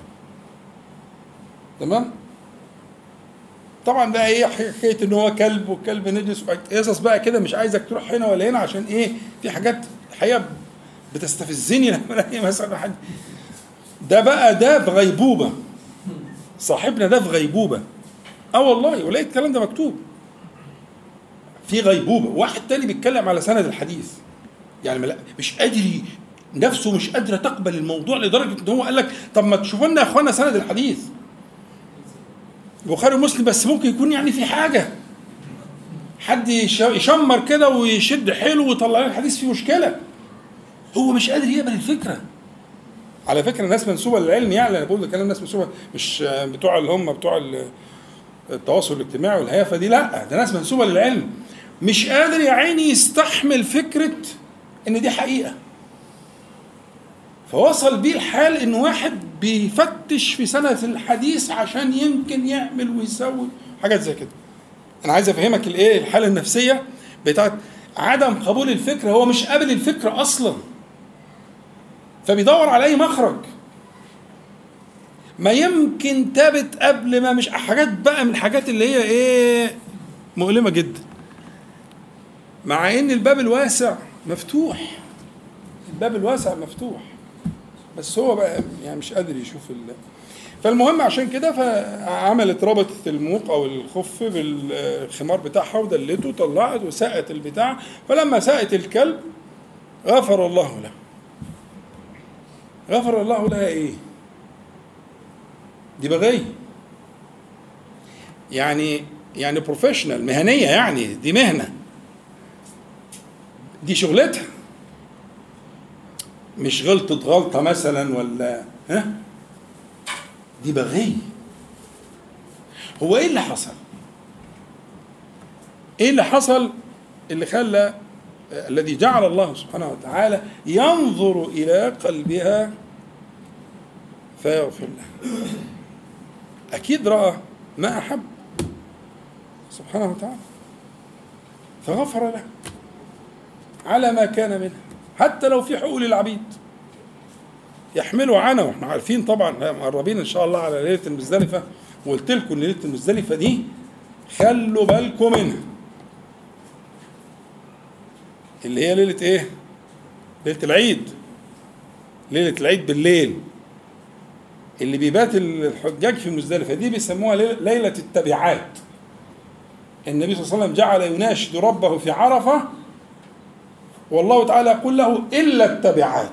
تمام؟ طبعا بقى إيه؟ حكاية إن هو كلب وكلب نجس قصص بقى كده مش عايزك تروح هنا ولا هنا عشان إيه؟ في حاجات الحقيقة بتستفزني لما ألاقي مثلا حد. ده بقى ده في غيبوبة. صاحبنا ده في غيبوبة. آه والله ولقيت الكلام ده مكتوب. في غيبوبة. واحد تاني بيتكلم على سند الحديث. يعني مش قادر نفسه مش قادره تقبل الموضوع لدرجة إن هو قال لك طب ما تشوفوا لنا يا إخوانا سند الحديث. البخاري ومسلم بس ممكن يكون يعني في حاجة. حد يش- يشمر كده ويشد حيله ويطلع لنا الحديث فيه مشكلة. هو مش قادر يقبل الفكرة. على فكرة الناس منسوبة للعلم يعني أنا بقول كلام ناس منسوبة مش بتوع اللي هم بتوع ال- التواصل الاجتماعي والهيافة دي لا ده ناس منسوبة للعلم. مش قادر يا عيني يستحمل فكرة إن دي حقيقة. فوصل بيه الحال إن واحد بيفتش في سنة الحديث عشان يمكن يعمل ويسوي حاجات زي كده. أنا عايز أفهمك الإيه الحالة النفسية بتاعت عدم قبول الفكرة. هو مش قابل الفكرة أصلا. فبيدور على أي مخرج. ما يمكن تابت قبل ما مش حاجات بقى من الحاجات اللي هي إيه مؤلمة جدا. مع إن الباب الواسع مفتوح. الباب الواسع مفتوح. بس هو بقى يعني مش قادر يشوف ال فالمهم عشان كده فعملت ربطت الموق أو الخف بالخمار بتاعها ودلته طلعت وسقت البتاع. فلما سقت الكلب غفر الله له. غفر الله لها إيه؟ دي بغية يعني يعني بروفيشنال مهنية يعني دي مهنة. دي شغلتها. مش غلطت غلطة مثلا ولا ها؟ دي بغية. هو إيه اللي حصل؟ إيه اللي حصل اللي خلى الذي جعل الله سبحانه وتعالى ينظر إلى قلبها فيغفر له؟ أكيد رأى ما أحب سبحانه وتعالى فغفر له. على ما كان منه حتى لو في حقوق للعبيد. يحملوا عنه وإحنا عارفين طبعا مقربين إن شاء الله على ليلة المزدلفة وقلت لكم ان ليلة المزدلفة دي خلوا بالكم منها. اللي هي ليلة إيه؟ ليلة العيد. ليلة العيد بالليل. اللي بيبات الحجاج في مزدلفه دي بيسموها ليلة التبعات. النبي صلى الله عليه وسلم جعل يناشد ربه في عرفة والله تعالى يقول له إلا التبعات.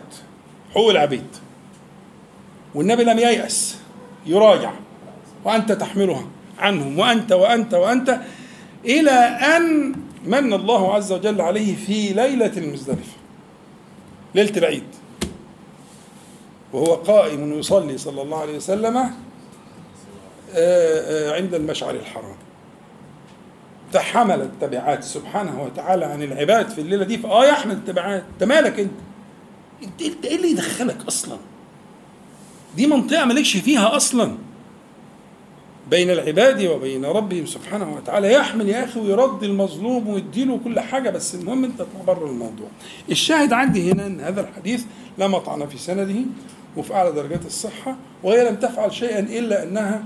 حقوق العبيد. والنبي لم ييأس يراجع. وأنت تحملها عنهم وأنت وأنت وأنت إلى أن من الله عز وجل عليه في ليلة المزدلفة ليلة العيد. وهو قائم يصلي صلى الله عليه وسلم آه، آه، عند المشعر الحرام. تحمل التبعات سبحانه وتعالى عن العباد في الليلة دي فآه يحمل التبعات. انت مالك انت؟ انت إيه اللي يدخلك أصلا؟ دي منطقة مالكش فيها أصلا. بين العباد وبين ربهم سبحانه وتعالى. يحمل يا أخي ويرد المظلوم ويديله كل حاجة بس المهم انت بره الموضوع. الشاهد عندي هنا إن هذا الحديث لا مطعن في سنده وفي أعلى درجات الصحة وهي لم تفعل شيئا إلا أنها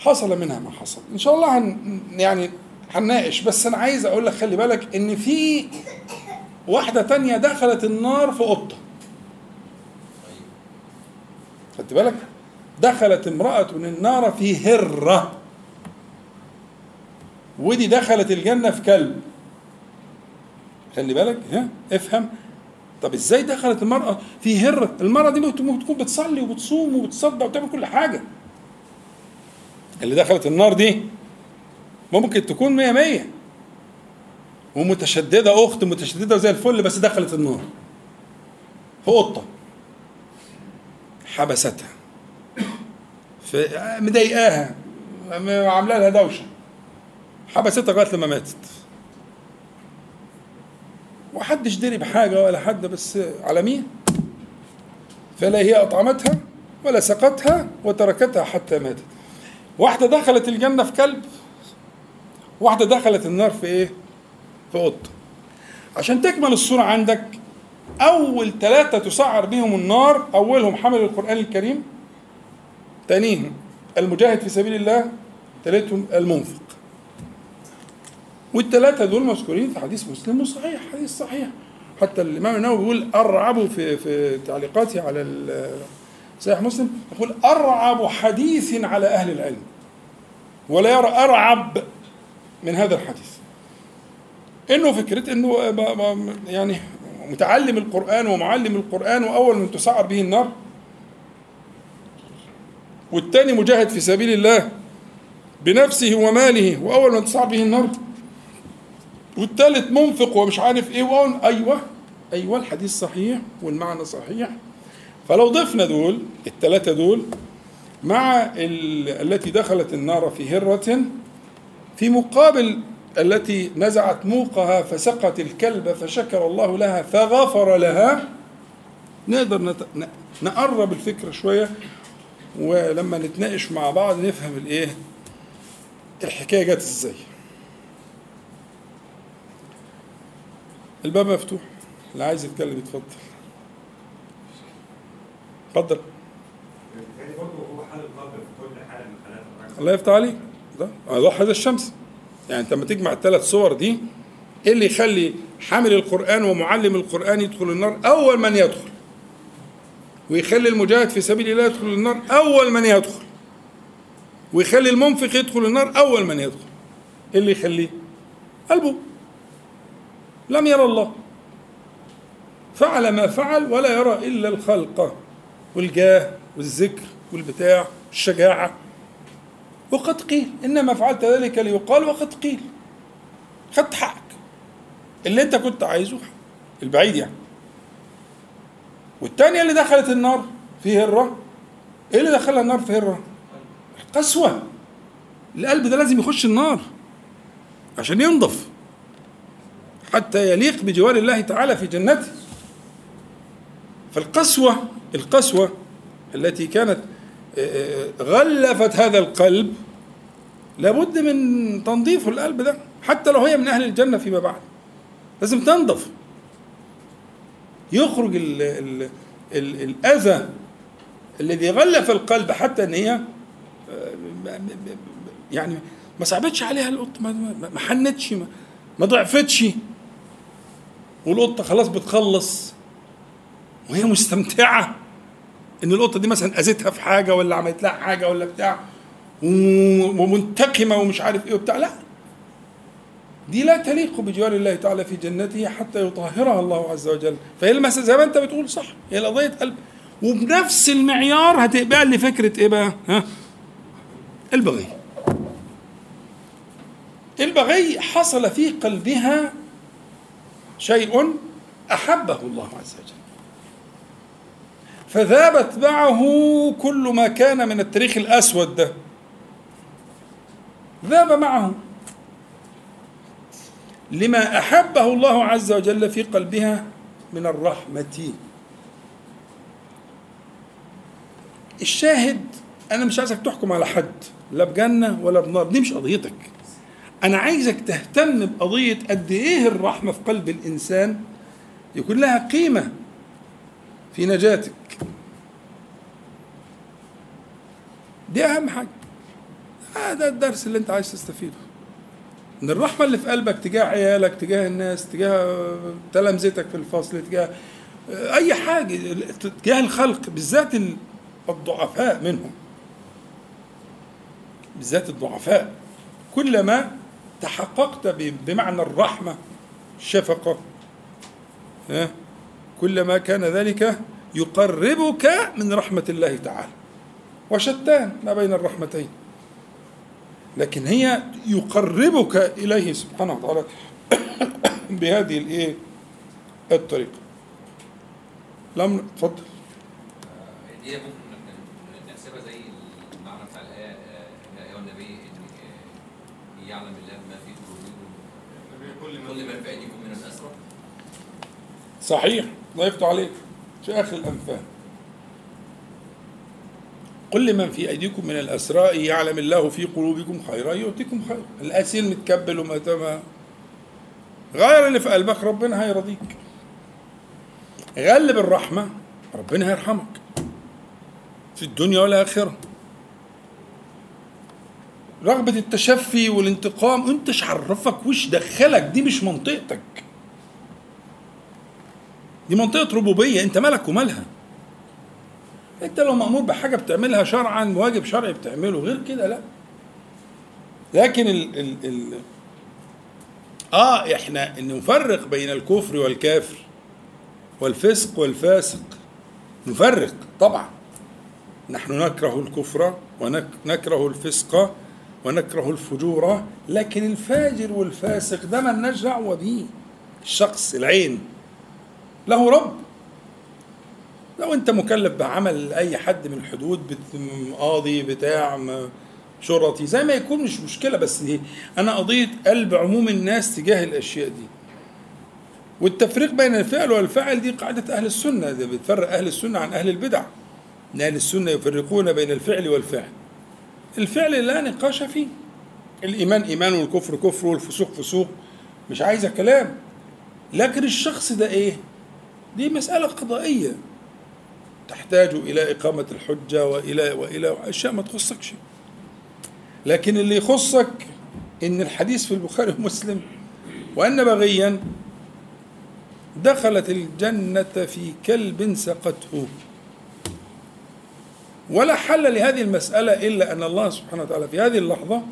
حصل منها ما حصل. إن شاء الله هن يعني هنناقش بس أنا عايز أقول لك خلي بالك إن في واحدة تانية دخلت النار في قطه. خدت بالك؟ دخلت امرأة النار في هرة ودي دخلت الجنة في كلب خلي بالك ها افهم طب إزاي دخلت المرأة في هرة المرأة دي ممكن تكون بتصلي وبتصوم وبتصدق وبتعمل كل حاجة اللي دخلت النار دي ممكن تكون مية مية. ومتشددة أخت متشددة زي الفل بس دخلت النار. في قطة. حبستها. في مضايقاها. عاملة لها دوشة. حبستها لغاية لما ماتت. وحدش دري بحاجة ولا حد بس على مين؟ فلا هي أطعمتها ولا سقتها وتركتها حتى ماتت. واحدة دخلت الجنة في كلب واحدة دخلت النار في إيه؟ في قطة. عشان تكمل الصورة عندك أول ثلاثة تسعر بهم النار أولهم حمل القرآن الكريم ثانيهم المجاهد في سبيل الله ثالثهم المنفق. والثلاثة دول مذكورين في حديث مسلم وصحيح حديث صحيح. حتى الإمام النووي بيقول أرعب في في تعليقاته على صحيح مسلم يقول أرعب حديث على أهل العلم ولا يرى أرعب من هذا الحديث. إنه فكرة إنه يعني متعلم القرآن ومعلم القرآن وأول من تسعر به النار. والتاني مجاهد في سبيل الله بنفسه وماله وأول من تصعب به النار. والثالث منفق ومش عارف إيه. وأقول أيوه أيوه الحديث صحيح والمعنى صحيح. فلو ضفنا دول الثلاثه دول مع ال- التي دخلت النار في هرة في مقابل التي نزعت موقها فسقت الكلب فشكر الله لها فغفر لها نقدر نت... نقرب الفكرة شوية ولما نتناقش مع بعض نفهم الإيه؟ الحكاية جت إزاي. الباب مفتوح. اللي عايز يتكلم يتفضل اتفضل بالتالي برضه هو حال القلب في كل حاله من حالات الرجل. الله يفتح عليك. ده وضوح هذا الشمس. يعني انت لما تجمع الثلاث صور دي إيه اللي يخلي حامل القرآن ومعلم القرآن يدخل النار؟ أول من يدخل. ويخلي المجاهد في سبيل الله يدخل النار أول من يدخل. ويخلي المنفق يدخل النار أول من يدخل. إيه اللي يخليه؟ قلبه. لم يرى الله. فعل ما فعل ولا يرى إلا الخلق. والجاه والذكر والبتاع الشجاعة وقد قيل إنما فعلت ذلك ليقال وقد قيل. خدت حقك. اللي أنت كنت عايزه البعيد يعني. والتانية اللي دخلت النار في هرة. إيه اللي دخلها النار في هرة؟ قسوة القلب ده لازم يخش النار عشان ينضف. حتى يليق بجوار الله تعالى في جنته. فالقسوة القسوة التي كانت غلفت هذا القلب لابد من تنظيف القلب ده حتى لو هي من أهل الجنة فيما بعد. لازم تنضف يخرج ال ال ال الأذى الذي غلف القلب حتى إن هي يعني ما صعبتش عليها القطه ما, حنتش ما, ما ضعفتش. والقطة خلاص بتخلص وهي مستمتعة. إن القطة دي مثلا اذتها في حاجة ولا عملت لها حاجة ولا بتاع ومنتقمة ومش عارف إيه وبتاع لا. دي لا تليق بجوار الله تعالى في جنته حتى يطهرها الله عز وجل. فهي المسألة زي ما أنت بتقول صح هي قضية قلب. وبنفس المعيار هتقبل لي فكرة إيه بقى؟ ها؟ البغي. البغي حصل في قلبها شيء أحبه الله عز وجل. فذابت معه كل ما كان من التاريخ الأسود ده. ذاب معه. لما أحبه الله عز وجل في قلبها من الرحمة. الشاهد أنا مش عايزك تحكم على حد لا بجنة ولا بنار دي مش قضيتك. أنا عايزك تهتم بقضية قد إيه الرحمة في قلب الإنسان يكون لها قيمة. في نجاتك. دي أهم حاجة. هذا الدرس اللي أنت عايز تستفيده. إن الرحمة اللي في قلبك تجاه عيالك تجاه الناس تجاه تلامذتك في الفصل تجاه أي حاجة تجاه الخلق بالذات الضعفاء منهم. بالذات الضعفاء. كلما تحققت بمعنى الرحمة الشفقه كلما كان ذلك يقربك من رحمة الله تعالى. وشتان ما بين الرحمتين. لكن هي يقربك إليه سبحانه وتعالى بهذه الإيه؟ الطريقة. لم تفضل دي ممكن نحسبها زي المعنى بتاع الآية يا ايها النبي ان يعلم الله ما في قلوبكم كل من في أيديكم من الاسرى صحيح. ضيفت عليك. في اخر الانفال قل لمن في أيديكم من الأسراء يعلم الله في قلوبكم خيرا يؤتكم خيرا. الأسير متكبل وما غير اللي في قلبك ربنا هيرضيك. غلب الرحمة ربنا هيرحمك. في الدنيا والآخرة. رغبة التشفي والانتقام انت عرفك وش دخلك؟ دي مش منطقتك. دي منطقة ربوبية انت مالك ومالها؟ انت لو مأمور بحاجة بتعملها شرعا واجب شرعي بتعمله غير كده لا. لكن ال ال ال آه إحنا نفرق بين الكفر والكافر والفسق والفاسق. نفرق طبعا. نحن نكره الكفر ونكره الفسق ونكره الفجور لكن الفاجر والفاسق ده مالناش دعوه بيه الشخص العين. له رب. لو انت مكلف بعمل اي حد من الحدود قاضي بتاع شرطي زي ما يكون مش مشكلة بس دي أنا قضيه قلب عموم الناس تجاه الاشياء دي. والتفريق بين الفعل والفاعل دي قاعدة أهل السنة ده بتفرق أهل السنة عن أهل البدع. ان أهل السنة يفرقون بين الفعل والفاعل. الفعل لا نقاش فيه. الإيمان إيمان والكفر كفر والفسوق فسوق. مش عايزة كلام. لكن الشخص ده إيه؟ دي مسألة قضائية. تحتاج إلى إقامة الحجة وإلى وإلى أشياء ما تخصكش. لكن اللي يخصك إن الحديث في البخاري ومسلم وأن بغيا دخلت الجنة في كلب سقته ولا حل لهذه المسألة إلا أن الله سبحانه وتعالى في هذه اللحظة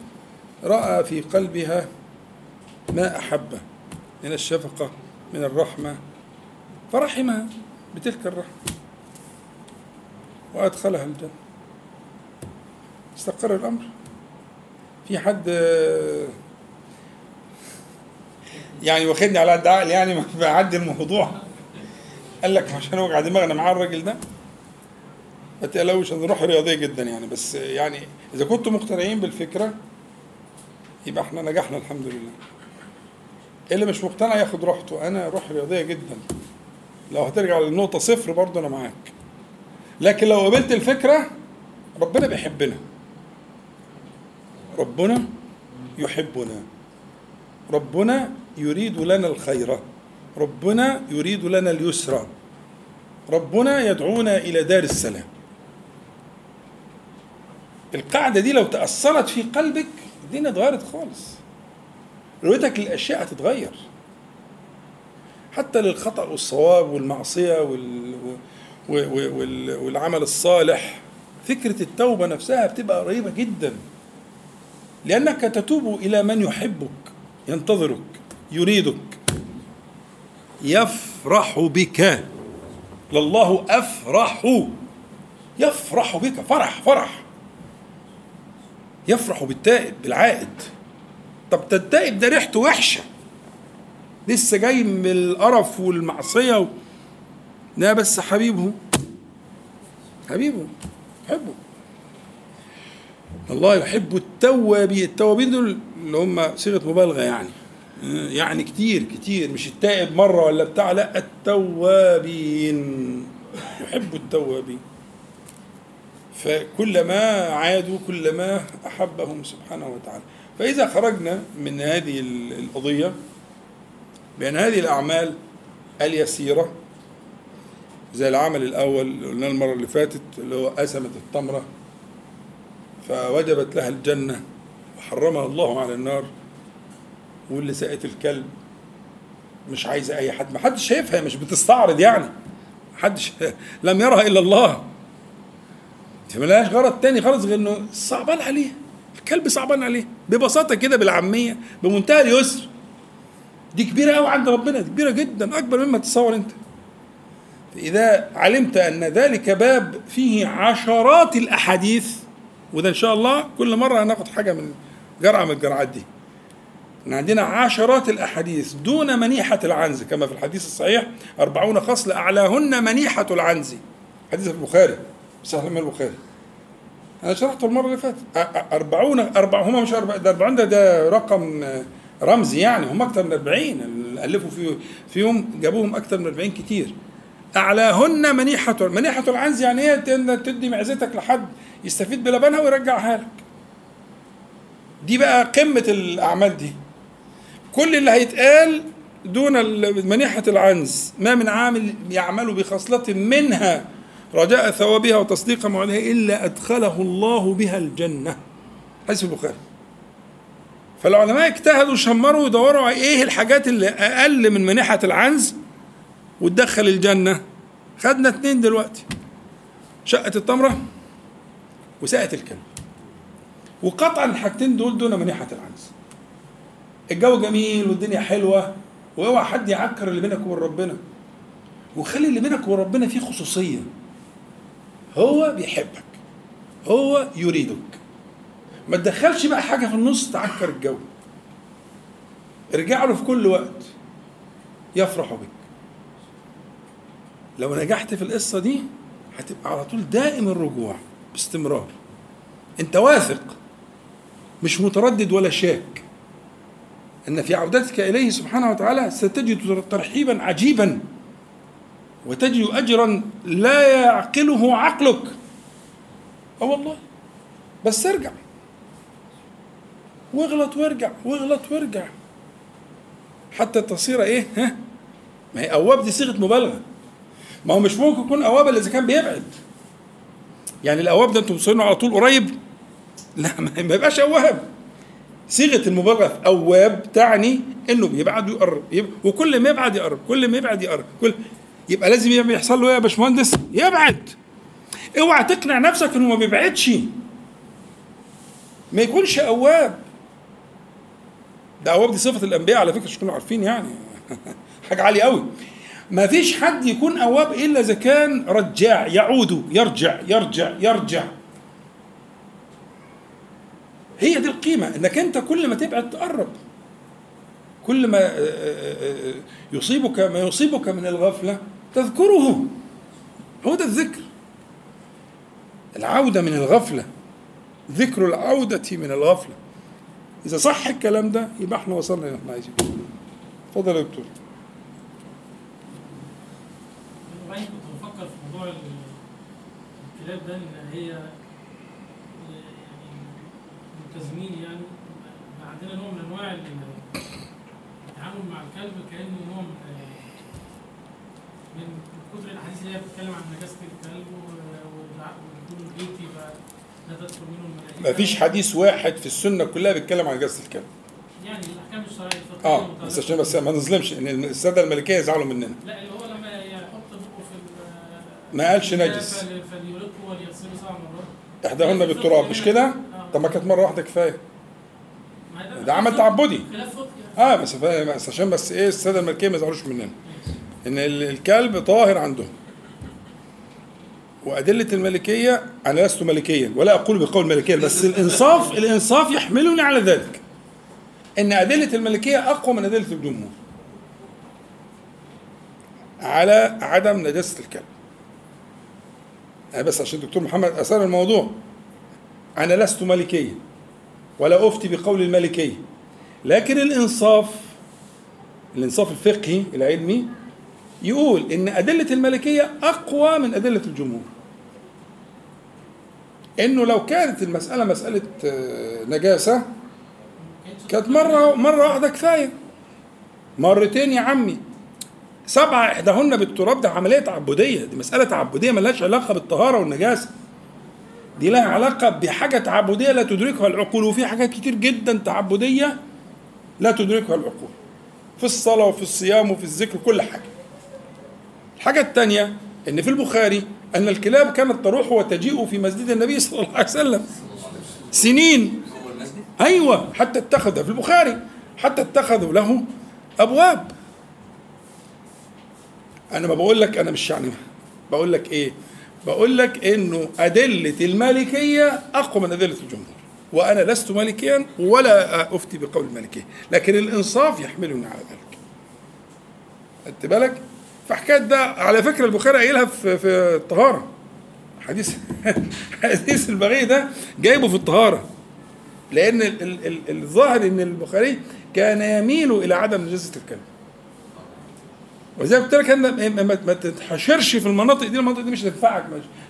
رأى في قلبها ما أحبه من الشفقة من الرحمة فرحمها بتلك الرحمة وأدخلها الجنة. استقر الأمر. في حد يعني واخدني على قد عقلي يعني ما بعدي الموضوع. قال لك عشان اوجع دماغنا معاه الراجل ده ما تقلقوش روح رياضية جدا يعني. بس يعني إذا كنتم مقتنعين بالفكرة يبقى إحنا نجحنا الحمد لله. اللي مش مقتنع ياخد راحته. أنا روح رياضية جدا. لو هترجع للنقطه صفر برضه أنا معاك. لكن لو قبلت الفكرة ربنا بيحبنا. ربنا يحبنا. ربنا يريد لنا الخير. ربنا يريد لنا اليسر. ربنا يدعونا إلى دار السلام. القاعدة دي لو تأثرت في قلبك الدنيا اتغيرت خالص. رؤيتك للأشياء هتتغير. حتى للخطأ والصواب والمعصية وال... وال... والعمل الصالح فكرة التوبة نفسها بتبقى قريبة جدا. لأنك تتوب إلى من يحبك ينتظرك يريدك. يفرح بك. لله أفرح. يفرح بك. فرح فرح. يفرح بالتائب بالعائد. طب ده التائب ده ريحته وحشة. لسه جاي من القرف والمعصية و... لا بس حبيبه. حبيبه. يحبه الله يحب التوابين التوابين دول اللي هم صيغة مبالغة يعني. يعني كتير كتير. مش التائب مرة ولا بتاع لا التوابين. يحب التوابين. فكلما عادوا كلما أحبهم سبحانه وتعالى. فإذا خرجنا من هذه القضية بأن هذه الأعمال اليسيرة زي العمل الأول اللي قلناه المرة اللي فاتت اللي هو اسمه التمرة فوجبت لها الجنة وحرمها الله على النار واللي سقت الكلب مش عايزه أي حد ما حدش شايفها مش بتستعرض يعني حدش لم يرها إلا الله. ملهاش غرض تاني خالص غير إنه صعبان عليه الكلب صعبان عليه ببساطة كده بالعامية بمنتهى اليسر. دي كبيرة قوي عند ربنا دي كبيرة جدا أكبر مما تتصور أنت. فإذا علمت أن ذلك باب فيه عشرات الأحاديث وده إن شاء الله كل مرة هناخد حاجة من جرعة من الجرعات دي. ان عندنا عشرات الأحاديث دون منيحة العنز كما في الحديث الصحيح أربعون خصله أعلاهن منيحة العنز. حديث البخاري صحيح من البخاري. أنا شرحته المرة اللي فاتت. أربعون أربع هم مش أربع ده أربعون ده, ده رقم رمزي يعني هم أكثر من أربعين اللي ألفوا في فيهم جابوهم أكثر من أربعين كتير. أعلاهن منيحة منيحة العنز يعني إيه؟ تن- تدي معزتك لحد يستفيد بلبنها ويرجعها لك. دي بقى قمة الأعمال دي. كل اللي هيتقال دون منيحة العنز ما من عامل يعمل بخصلة منها رجاء ثوابها وتصديق موعدها إلا أدخله الله بها الجنة. حديث البخاري. فالعلماء اجتهدوا شمروا يدوروا إيه الحاجات اللي أقل من منيحة العنز وتدخل الجنة. خدنا اتنين دلوقتي شقة التمرة وساقة الكلب. وقطعا الحاجتين دول دون منيحة العنز. الجو جميل والدنيا حلوة وأوعى حد يعكر اللي بينك وبين ربنا. وخلي اللي بينك وبين ربنا فيه خصوصية. هو بيحبك هو يريدك. ما تدخلش بقى حاجة في النص تعكر الجو. ارجع له في كل وقت. يفرح بك. لو نجحت في القصة دي هتبقى على طول دائم الرجوع باستمرار. انت واثق مش متردد ولا شاك ان في عودتك إليه سبحانه وتعالى ستجد ترحيبا عجيبا وتجد اجرا لا يعقله عقلك. آه والله. بس ارجع. واغلط وارجع واغلط وارجع. حتى تصير إيه؟ ها؟ ما هي أواب دي صيغة مبالغة. ما هو مش ممكن يكون أواب إلا إذا كان بيبعد. يعني الأواب ده أنتم بتصيروا على طول قريب؟ لا ما يبقاش أواب. صيغة المبالغة في أواب تعني إنه بيبعد ويقرب. يب- وكل ما يبعد يقرب كل ما يبعد يقرب. كل يبقى لازم يبقى يحصل له إيه يا باشمهندس؟ يبعد. اوعى تقنع نفسك إنه ما بيبعدش. ما يكونش أواب. ده اواب دي صفة الأنبياء على فكرة مش تكونوا عارفين يعني. حاجة عالية قوي ما فيش حد يكون أواب إلا إذا كان رجاع يعود يرجع يرجع يرجع. هي دي القيمة إنك أنت كل ما تبعد تقرب. كل ما آه، آه، آه، يصيبك ما يصيبك من الغفلة تذكره. هو ده الذكر. العودة من الغفلة ذكر العودة من الغفلة. إذا صح الكلام ده يبقى إحنا وصلنا اللي إحنا عايزينه. اتفضل يا دكتور. وبعدين كنت بفكر في موضوع ال- الكلاب ده إن هي يعني ملتزمين يعني. عندنا نوع من أنواع ال- التعامل مع الكلب كأنه نوع من من كتر الاحاديث اللي هي بتتكلم عن نجاسة الكلب و- والع- والدخول البيتي ما فيش حديث واحد في السنة كلها بيتكلم عن جلسة الكلب يعني الأحكام الشرعية آه بس عشان بس ما نظلمش إن السادة الملكية يزعلوا مننا لا اللي هو لما يحط بقه في ما قالش نجس. فلي- فليلقه وليغسله سبع مرات احداهن بالتراب مش كده؟ آه. طب ما كانت مرة واحدة كفاية ده عمل تعبدي. يعني. آه بس بس عشان بس إيه السادة الملكية ما يزعلوش مننا إن ال- الكلب طاهر عندهم وأدلة الملكية أنا لست ملكيا ولا أقول بقول ملكيا بس الإنصاف الإنصاف يحملني على ذلك. إن أدلة الملكية أقوى من أدلة الجمهور على عدم نجاسة الكلب. أنا بس عشان الدكتور محمد أثار الموضوع. أنا لست ملكيا ولا أفتي بقول الملكية. لكن الإنصاف الإنصاف الفقهي العلمي يقول إن أدلة الملكية أقوى من أدلة الجمهور. إنه لو كانت المسألة مسألة آه، نجاسة كانت مرة مرة واحدة كفاية. مرتين يا عمي. سبعة إحداهن بالتراب ده عملية تعبدية. دي مسألة تعبدية ملهاش علاقة بالطهارة والنجاسة. دي لها علاقة بحاجة تعبدية لا تدركها العقول وفي حاجات كتير جدا تعبدية لا تدركها العقول. في الصلاة وفي الصيام وفي الذكر كل حاجة. الحاجة الثانية أن في البخاري أن الكلاب كانت تروح وتجيء في مسجد النبي صلى الله عليه وسلم. سنين. أيوة حتى اتخذ في البخاري حتى اتخذوا له أبواب. أنا ما بقول لك أنا مش يعني بقول لك إيه؟ بقول لك إنه أدلة المالكية أقوى من أدلة الجمهور. وأنا لست مالكيا ولا أفتي بقول المالكية. لكن الإنصاف يحملني على ذلك. خدت بالك؟ فحكاية ده على فكرة البخاري قايلها في في الطهارة. حديث حديث البغي ده جايبه في الطهارة. لأن ال- ال- ال- الظاهر إن البخاري كان يميل إلى عدم نجاسة الكلب. وزي ما قلت لك إن ما- تتحشرش في المناطق دي المناطق دي مش هتنفعك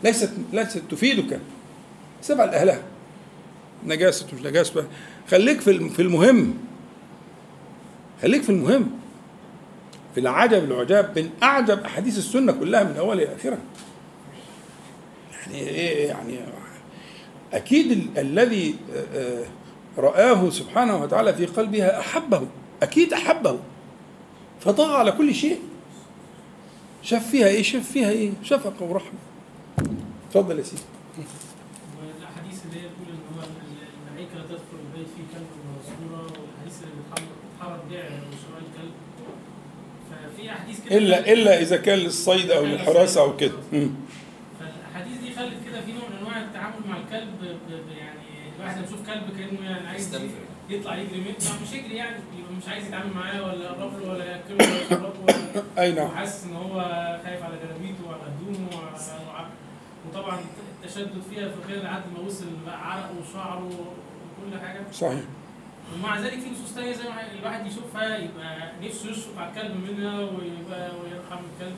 ليست ليست تفيدك. سيبها لأهلها. نجاسة مش نجاسة. خليك في المهم. خليك في المهم. في العجب العجاب من اعجب أحاديث السنة كلها من أولها إلى آخرها. يعني إيه يعني أكيد ال- الذي آه، آه، رآه سبحانه وتعالى في قلبها أحبه. أكيد أحبه. فطغى على كل شيء. شاف فيها إيه؟ شاف فيها إيه؟ شفقه ورحمه. اتفضل يا سيدي والاحاديث اللي هي بتقول ان هو الملائكه لا تدخل البيت فيه كلب مسكوره والاحاديث اللي بتحرم بتحرم بيع وشراء الكلب ففي احاديث كده الا إلا إذا كان للصيد أو للحراسة أو كده. فالاحاديث دي خلت كده في نوع من أنواع التعامل مع الكلب ب- ب- يعني الواحد يشوف كلب كأنه يعني عايز يطلع يجري منه. مش يجري يعني يبقى مش عايز يتعامل معاه ولا يقرب له ولا يأكله ولا يشربه ولا أي نعم. وحاسس إن هو خايف على جلابيته وعلى هدومه وعلى وع- وطبعا التشدد فيها في الغير لحد ما وصل بقى عرقه وشعره وكل حاجة. صحيح. ومع ذلك في نصوص تانية زي ما الواحد يشوفها يبقى نفسه يشفق على الكلب منها ويبقى ويرحم الكلب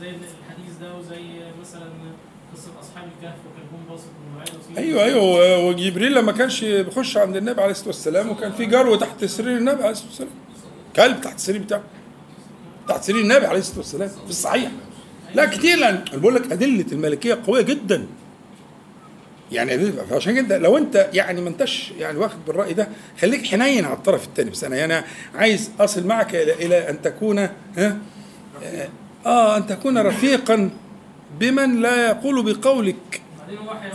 زي الحديث ده وزي مثلا قصة أصحاب الكهف وكلبهم باسط أيوه أيوه وجبريل لما كانش بيخش عند النبي عليه الصلاة والسلام وكان في جرو تحت سرير النبي عليه الصلاة والسلام. كلب تحت السرير بتاعه. تحت سرير النبي عليه الصلاة والسلام. في الصحيح. لا كتير لأن بقول لك أدلة الملكية قوية جدا. يعني فعشان كده لو انت يعني ما انتش يعني واخد بالرأي ده خليك حنين على الطرف الثاني بس. أنا يعني عايز أصل معك إلى إلى أن تكون ها؟ آه أن تكون رفيقا بمن لا يقول بقولك.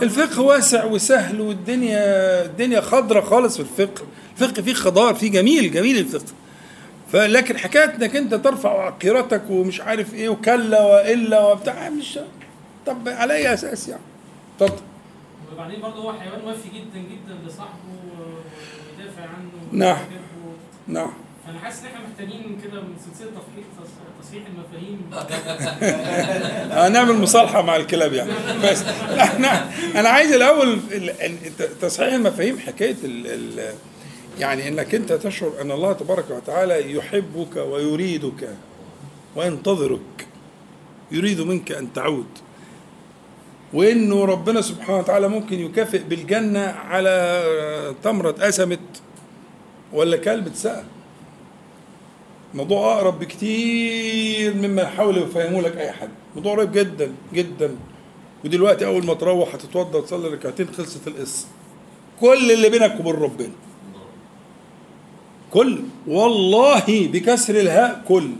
الفقه واسع وسهل والدنيا الدنيا خضرة خالص في الفقه. الفقه فيه خضار فيه جميل جميل الفقه. فلكن حكاية إنك أنت ترفع عقيرتك ومش عارف إيه وكلا وإلا وبتاع مش طب على أي أساس يعني؟ اتفضل. وبعدين برضه هو حيوان وفي جدا جدا لصاحبه ويدافع عنه نعم. نعم. فأنا حاسس إن إحنا محتاجين كده من سلسلة تصحيح تصحيح المفاهيم. هنعمل مصالحة مع الكلاب يعني. بس إحنا أنا عايز الأول ال- ال- تصحيح المفاهيم حكاية ال ال يعني إنك أنت تشعر أن الله تبارك وتعالى يحبك ويريدك وينتظرك. يريد منك أن تعود. وإنه ربنا سبحانه وتعالى ممكن يكافئ بالجنة على تمرة اسمت ولا كلب اتسقى موضوع أقرب بكتير مما يحاولوا يفهموا لك أي حد. موضوع قريب جدا جدا. ودلوقتي أول ما تروح هتتوضى تصلي ركعتين خلصت القصة كل اللي بينك وبين ربنا. كل. والله بكسر الهاء كل.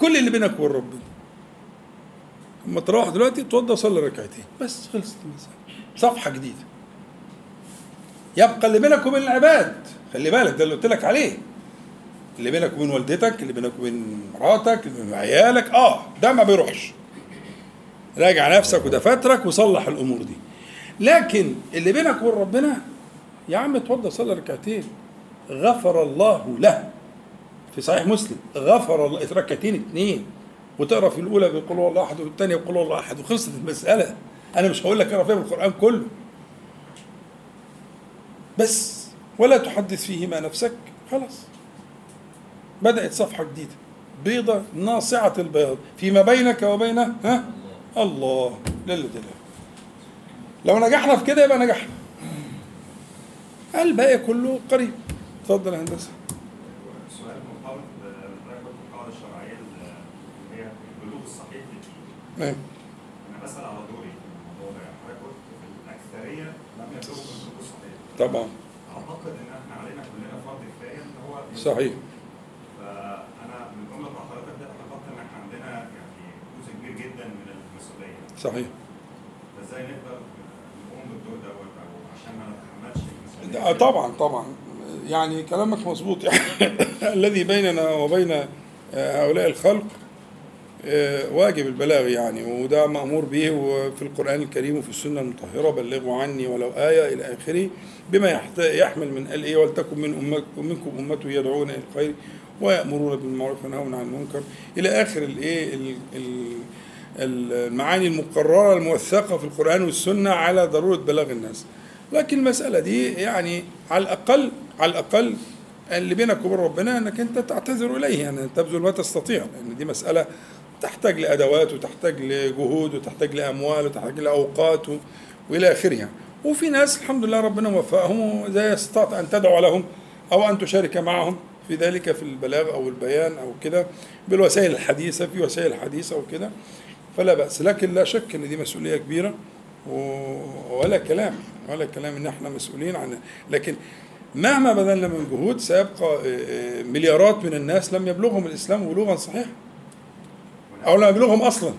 كل اللي بينك وبين ربنا. اما تروح دلوقتي تتوضى وصلي ركعتين. بس خلصت المسألة. صفحة جديدة. يبقى اللي بينك وبين العباد. خلي بالك ده اللي قلت لك عليه. اللي بينك وبين والدتك اللي بينك وبين مراتك اللي بين عيالك. آه ده ما بيروحش. راجع نفسك ودفاترك وصلح الأمور دي. لكن اللي بينك وبين ربنا يا عم اتوضى صلي ركعتين. غفر الله له. في صحيح مسلم. غفر الله. ركعتين اتنين. وتقرأ في الأولى بيقول هو الله أحد والثانيه بيقول هو الله أحد وخلصت المسألة. أنا مش هقول لك اقرا فيها بالقران كله. بس ولا تحدث فيهما نفسك. خلاص. بدأت صفحة جديدة. بيضة ناصعة البياض. فيما بينك وبين ها؟ الله. لا لا لو نجحنا في كده يبقى نجحنا. الباقي كله قريب. اتفضل يا هندسة سؤال مرتبط بحضرتك قلت القاعده الشرعيه اللي هي البلوغ الصحيح نعم. أنا بسأل على دوري في الموضوع ده حضرتك قلت الأكثرية لم يبلغوا بالبلوغ الصحيح. طبعا أعتقد إن إحنا علينا كلنا فرض كفاية إن هو صحيح فأنا من جملة مع حضرتك ده اعتقدت إن إحنا عندنا يعني جزء كبير جدا من المسؤولية. صحيح فإزاي نقدر نقوم بالدور دوت أو عشان ما نتحملش المسؤولية؟ آه، طبعا طبعا يعني كلامك مظبوط يعني الذي بيننا وبين آه، هؤلاء الخلق واجب البلاغ يعني وده مأمور به وفي القرآن الكريم وفي السنة المطهرة بلغوا عني ولو آية إلى آخره بما يحمل من قال إيه ولتكن من منكم أمة يدعون إلى الخير ويأمرون بالمعروف وينهون عن المنكر. إلى آخر الإيه ال- ال- المعاني المقررة الموثقة في القرآن والسنة على ضرورة بلاغ الناس. لكن المسألة دي يعني على الأقل على الأقل اللي بينك وبين ربنا إنك أنت تعتذر إليه يعني تبذل ما تستطيع لأن دي مسألة تحتاج لأدوات وتحتاج لجهود وتحتاج لأموال وتحتاج لأوقات و... وإلى آخره يعني. وفي ناس الحمد لله ربنا وفقهم وإذا استطعت أن تدعو لهم أو أن تشارك معهم في ذلك في البلاغ أو البيان أو كده بالوسائل الحديثة في وسائل حديثة وكده فلا بأس لكن لا شك إن دي مسؤولية كبيرة ولا كلام ولا كلام إن إحنا مسؤولين عن لكن مهما بذلنا من جهود سيبقى آه، آه، مليارات من الناس لم يبلغهم الإسلام بلوغا صحيحا أو لم يبلغهم أصلا.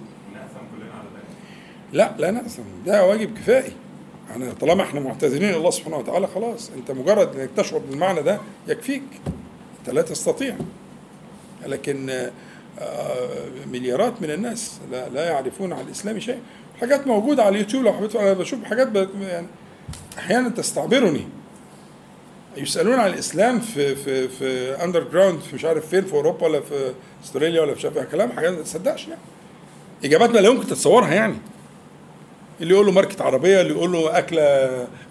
لا لا نأثم ده واجب كفائي. إحنا طالما إحنا معتذرين لله سبحانه وتعالى خلاص. أنت مجرد إنك تشعر بالمعنى ده يكفيك. أنت لا تستطيع. لكن آه، آه، مليارات من الناس لا, لا يعرفون عن الإسلام شيء حاجات موجودة على اليوتيوب لو حبيت أنا بشوف حاجات يعني أحيانا تستعبرني. يسالون عن الإسلام في في في underground في مش عارف فين في أوروبا ولا في أستراليا ولا في شايف كلام حاجات ما تصدقش يعني. إجاباتنا لا يمكن تتصورها يعني. اللي يقول له ماركه عربية اللي يقول له أكلة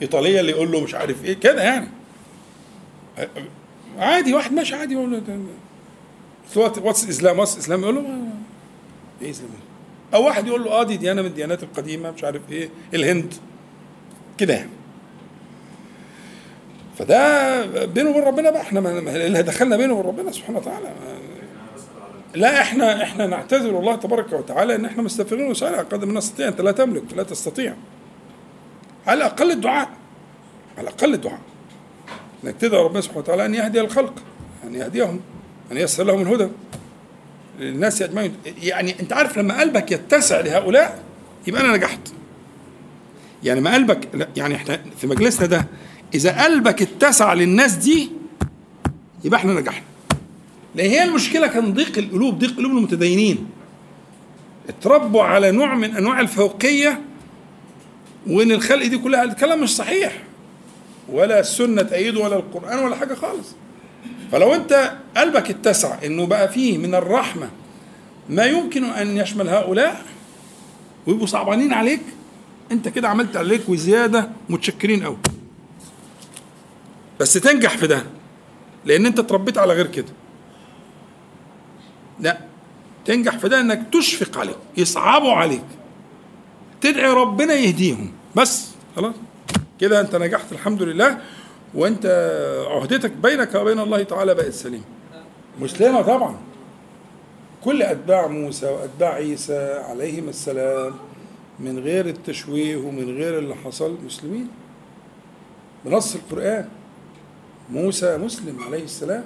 إيطالية اللي يقول له مش عارف إيه كده يعني. عادي واحد ماشي عادي يقول له what's الاسلام what's الاسلام يقول له إيه اسلام أو واحد يقول له آه دي ديانة من الديانات القديمة مش عارف إيه الهند. كده يعني. فده بينه وبين ربنا بقى. إحنا اللي دخلنا بينه وبين ربنا سبحانه وتعالى. لا إحنا إحنا نعتذر الله تبارك وتعالى ان إحنا مستغفرين وسائل قدر ما نستطيع. انت لا تملك لا تستطيع. على الأقل الدعاء. على الأقل الدعاء. إنك تدعو ربنا سبحانه وتعالى أن يهدي الخلق أن يهديهم أن ييسر لهم الهدى للناس أجمعين. يعني أنت عارف لما قلبك يتسع لهؤلاء يبقى أنا نجحت. يعني ما قلبك يعني إحنا في مجلسنا ده إذا قلبك اتسع للناس دي يبقى إحنا نجحنا. لأن هي المشكلة كان ضيق القلوب ضيق قلوب المتدينين. اتربوا على نوع من أنواع الفوقية وإن الخلق دي كلها الكلام مش صحيح. ولا السنة تأيده ولا القرآن ولا حاجة خالص. فلو أنت قلبك اتسع إنه بقى فيه من الرحمة ما يمكن أن يشمل هؤلاء ويبقوا صعبانين عليك أنت كده عملت عليك وزيادة متشكرين قوي بس تنجح في ده لأن أنت اتربيت على غير كده. لا تنجح في ده إنك تشفق عليك يصعبوا عليك تدعي ربنا يهديهم. بس خلاص. كده أنت نجحت الحمد لله. وأنت عهدتك بينك وبين الله تعالى بقت سليمة. مسلمه طبعا. كل أتباع موسى وأتباع عيسى عليهم السلام من غير التشويه ومن غير اللي حصل مسلمين. بنص القرآن. موسى مسلم عليه السلام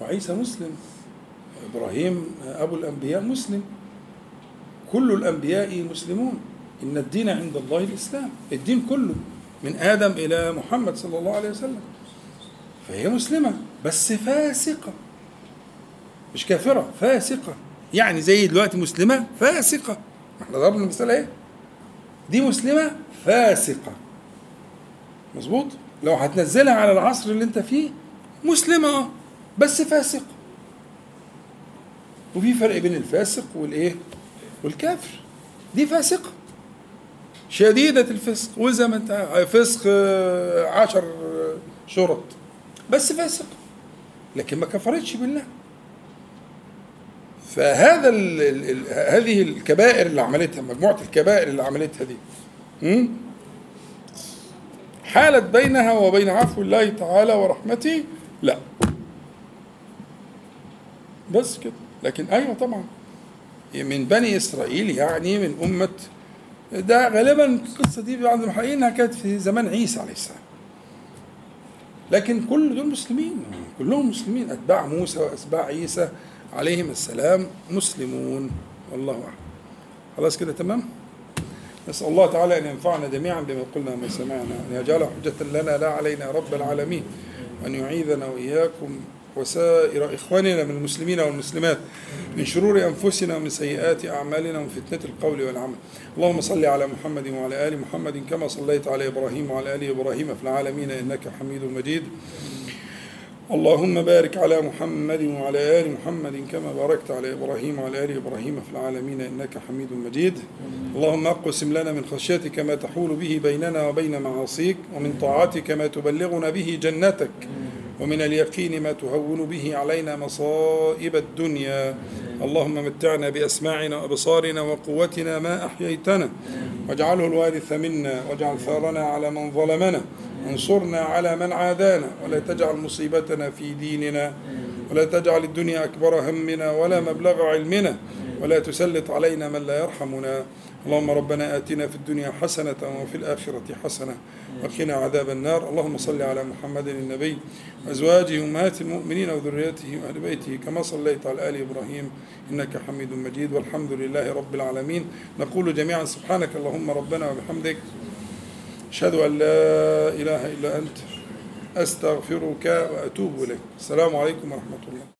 وعيسى مسلم إبراهيم أبو الأنبياء مسلم. كل الأنبياء مسلمون. إن الدين عند الله الإسلام. الدين كله من آدم إلى محمد صلى الله عليه وسلم. فهي مسلمة بس فاسقة. مش كافرة فاسقة. يعني زي دلوقتي مسلمة فاسقة. ما إحنا ضربنا المثال إيه؟ دي مسلمة فاسقة. مظبوط؟ لو هتنزلها على العصر اللي انت فيه مسلمة. آه بس فاسقه وفي فرق بين الفاسق والإيه؟ والكافر. دي فاسقة. شديدة الفسق. وزي ما انت فسق آه، عشر آه، شرط. بس فاسق. لكن ما كفرتش بالله. فهذا ال ال ال هذه الكبائر اللي عملتها مجموعة الكبائر اللي عملتها دي? حالت بينها وبين عفو الله تعالى ورحمته؟ لا. بس كده. لكن أيوه طبعا. من بني إسرائيل يعني من أمة. ده غالبا القصة دي بعض المحققين كانت في زمان عيسى عليه السلام. لكن كل دول مسلمين. كلهم مسلمين. أتباع موسى وأتباع عيسى عليهم السلام مسلمون. والله أعلم. خلاص كده تمام؟ نسأل الله تعالى أن ينفعنا جميعا بما قلنا وما سمعنا أن يجعله حجة لنا لا علينا رب العالمين وأن يعيذنا وإياكم وسائر إخواننا من المسلمين والمسلمات من شرور أنفسنا ومن سيئات أعمالنا ومن فتنة القول والعمل. اللهم صل على محمد وعلى آل محمد كما صليت على إبراهيم وعلى آل إبراهيم في العالمين إنك حميد مجيد. اللهم بارك على محمد وعلى آل محمد كما باركت على إبراهيم وعلى آل إبراهيم في العالمين إنك حميد مجيد. اللهم أقسم لنا من خشيتك ما تحول به بيننا وبين معاصيك ومن طاعتك ما تبلغنا به جنتك. ومن اليقين ما تهون به علينا مصائب الدنيا. اللهم متعنا بأسماعنا وأبصارنا وقوتنا ما أحييتنا. واجعله الوارث منا. واجعل ثارنا على من ظلمنا. وانصرنا على من عادانا. ولا تجعل مصيبتنا في ديننا. ولا تجعل الدنيا أكبر همنا ولا مبلغ علمنا. ولا تسلط علينا من لا يرحمنا. اللهم ربنا آتنا في الدنيا حسنة وفي الآخرة حسنة وقنا عذاب النار. اللهم صل على محمد النبي وأزواجه أمهات المؤمنين وذريته وأهل بيته كما صليت على آل إبراهيم إنك حميد مجيد. والحمد لله رب العالمين. نقول جميعا سبحانك اللهم ربنا وبحمدك. أشهد أن لا إله إلا أنت. أستغفرك وأتوب إليك. السلام عليكم ورحمة الله.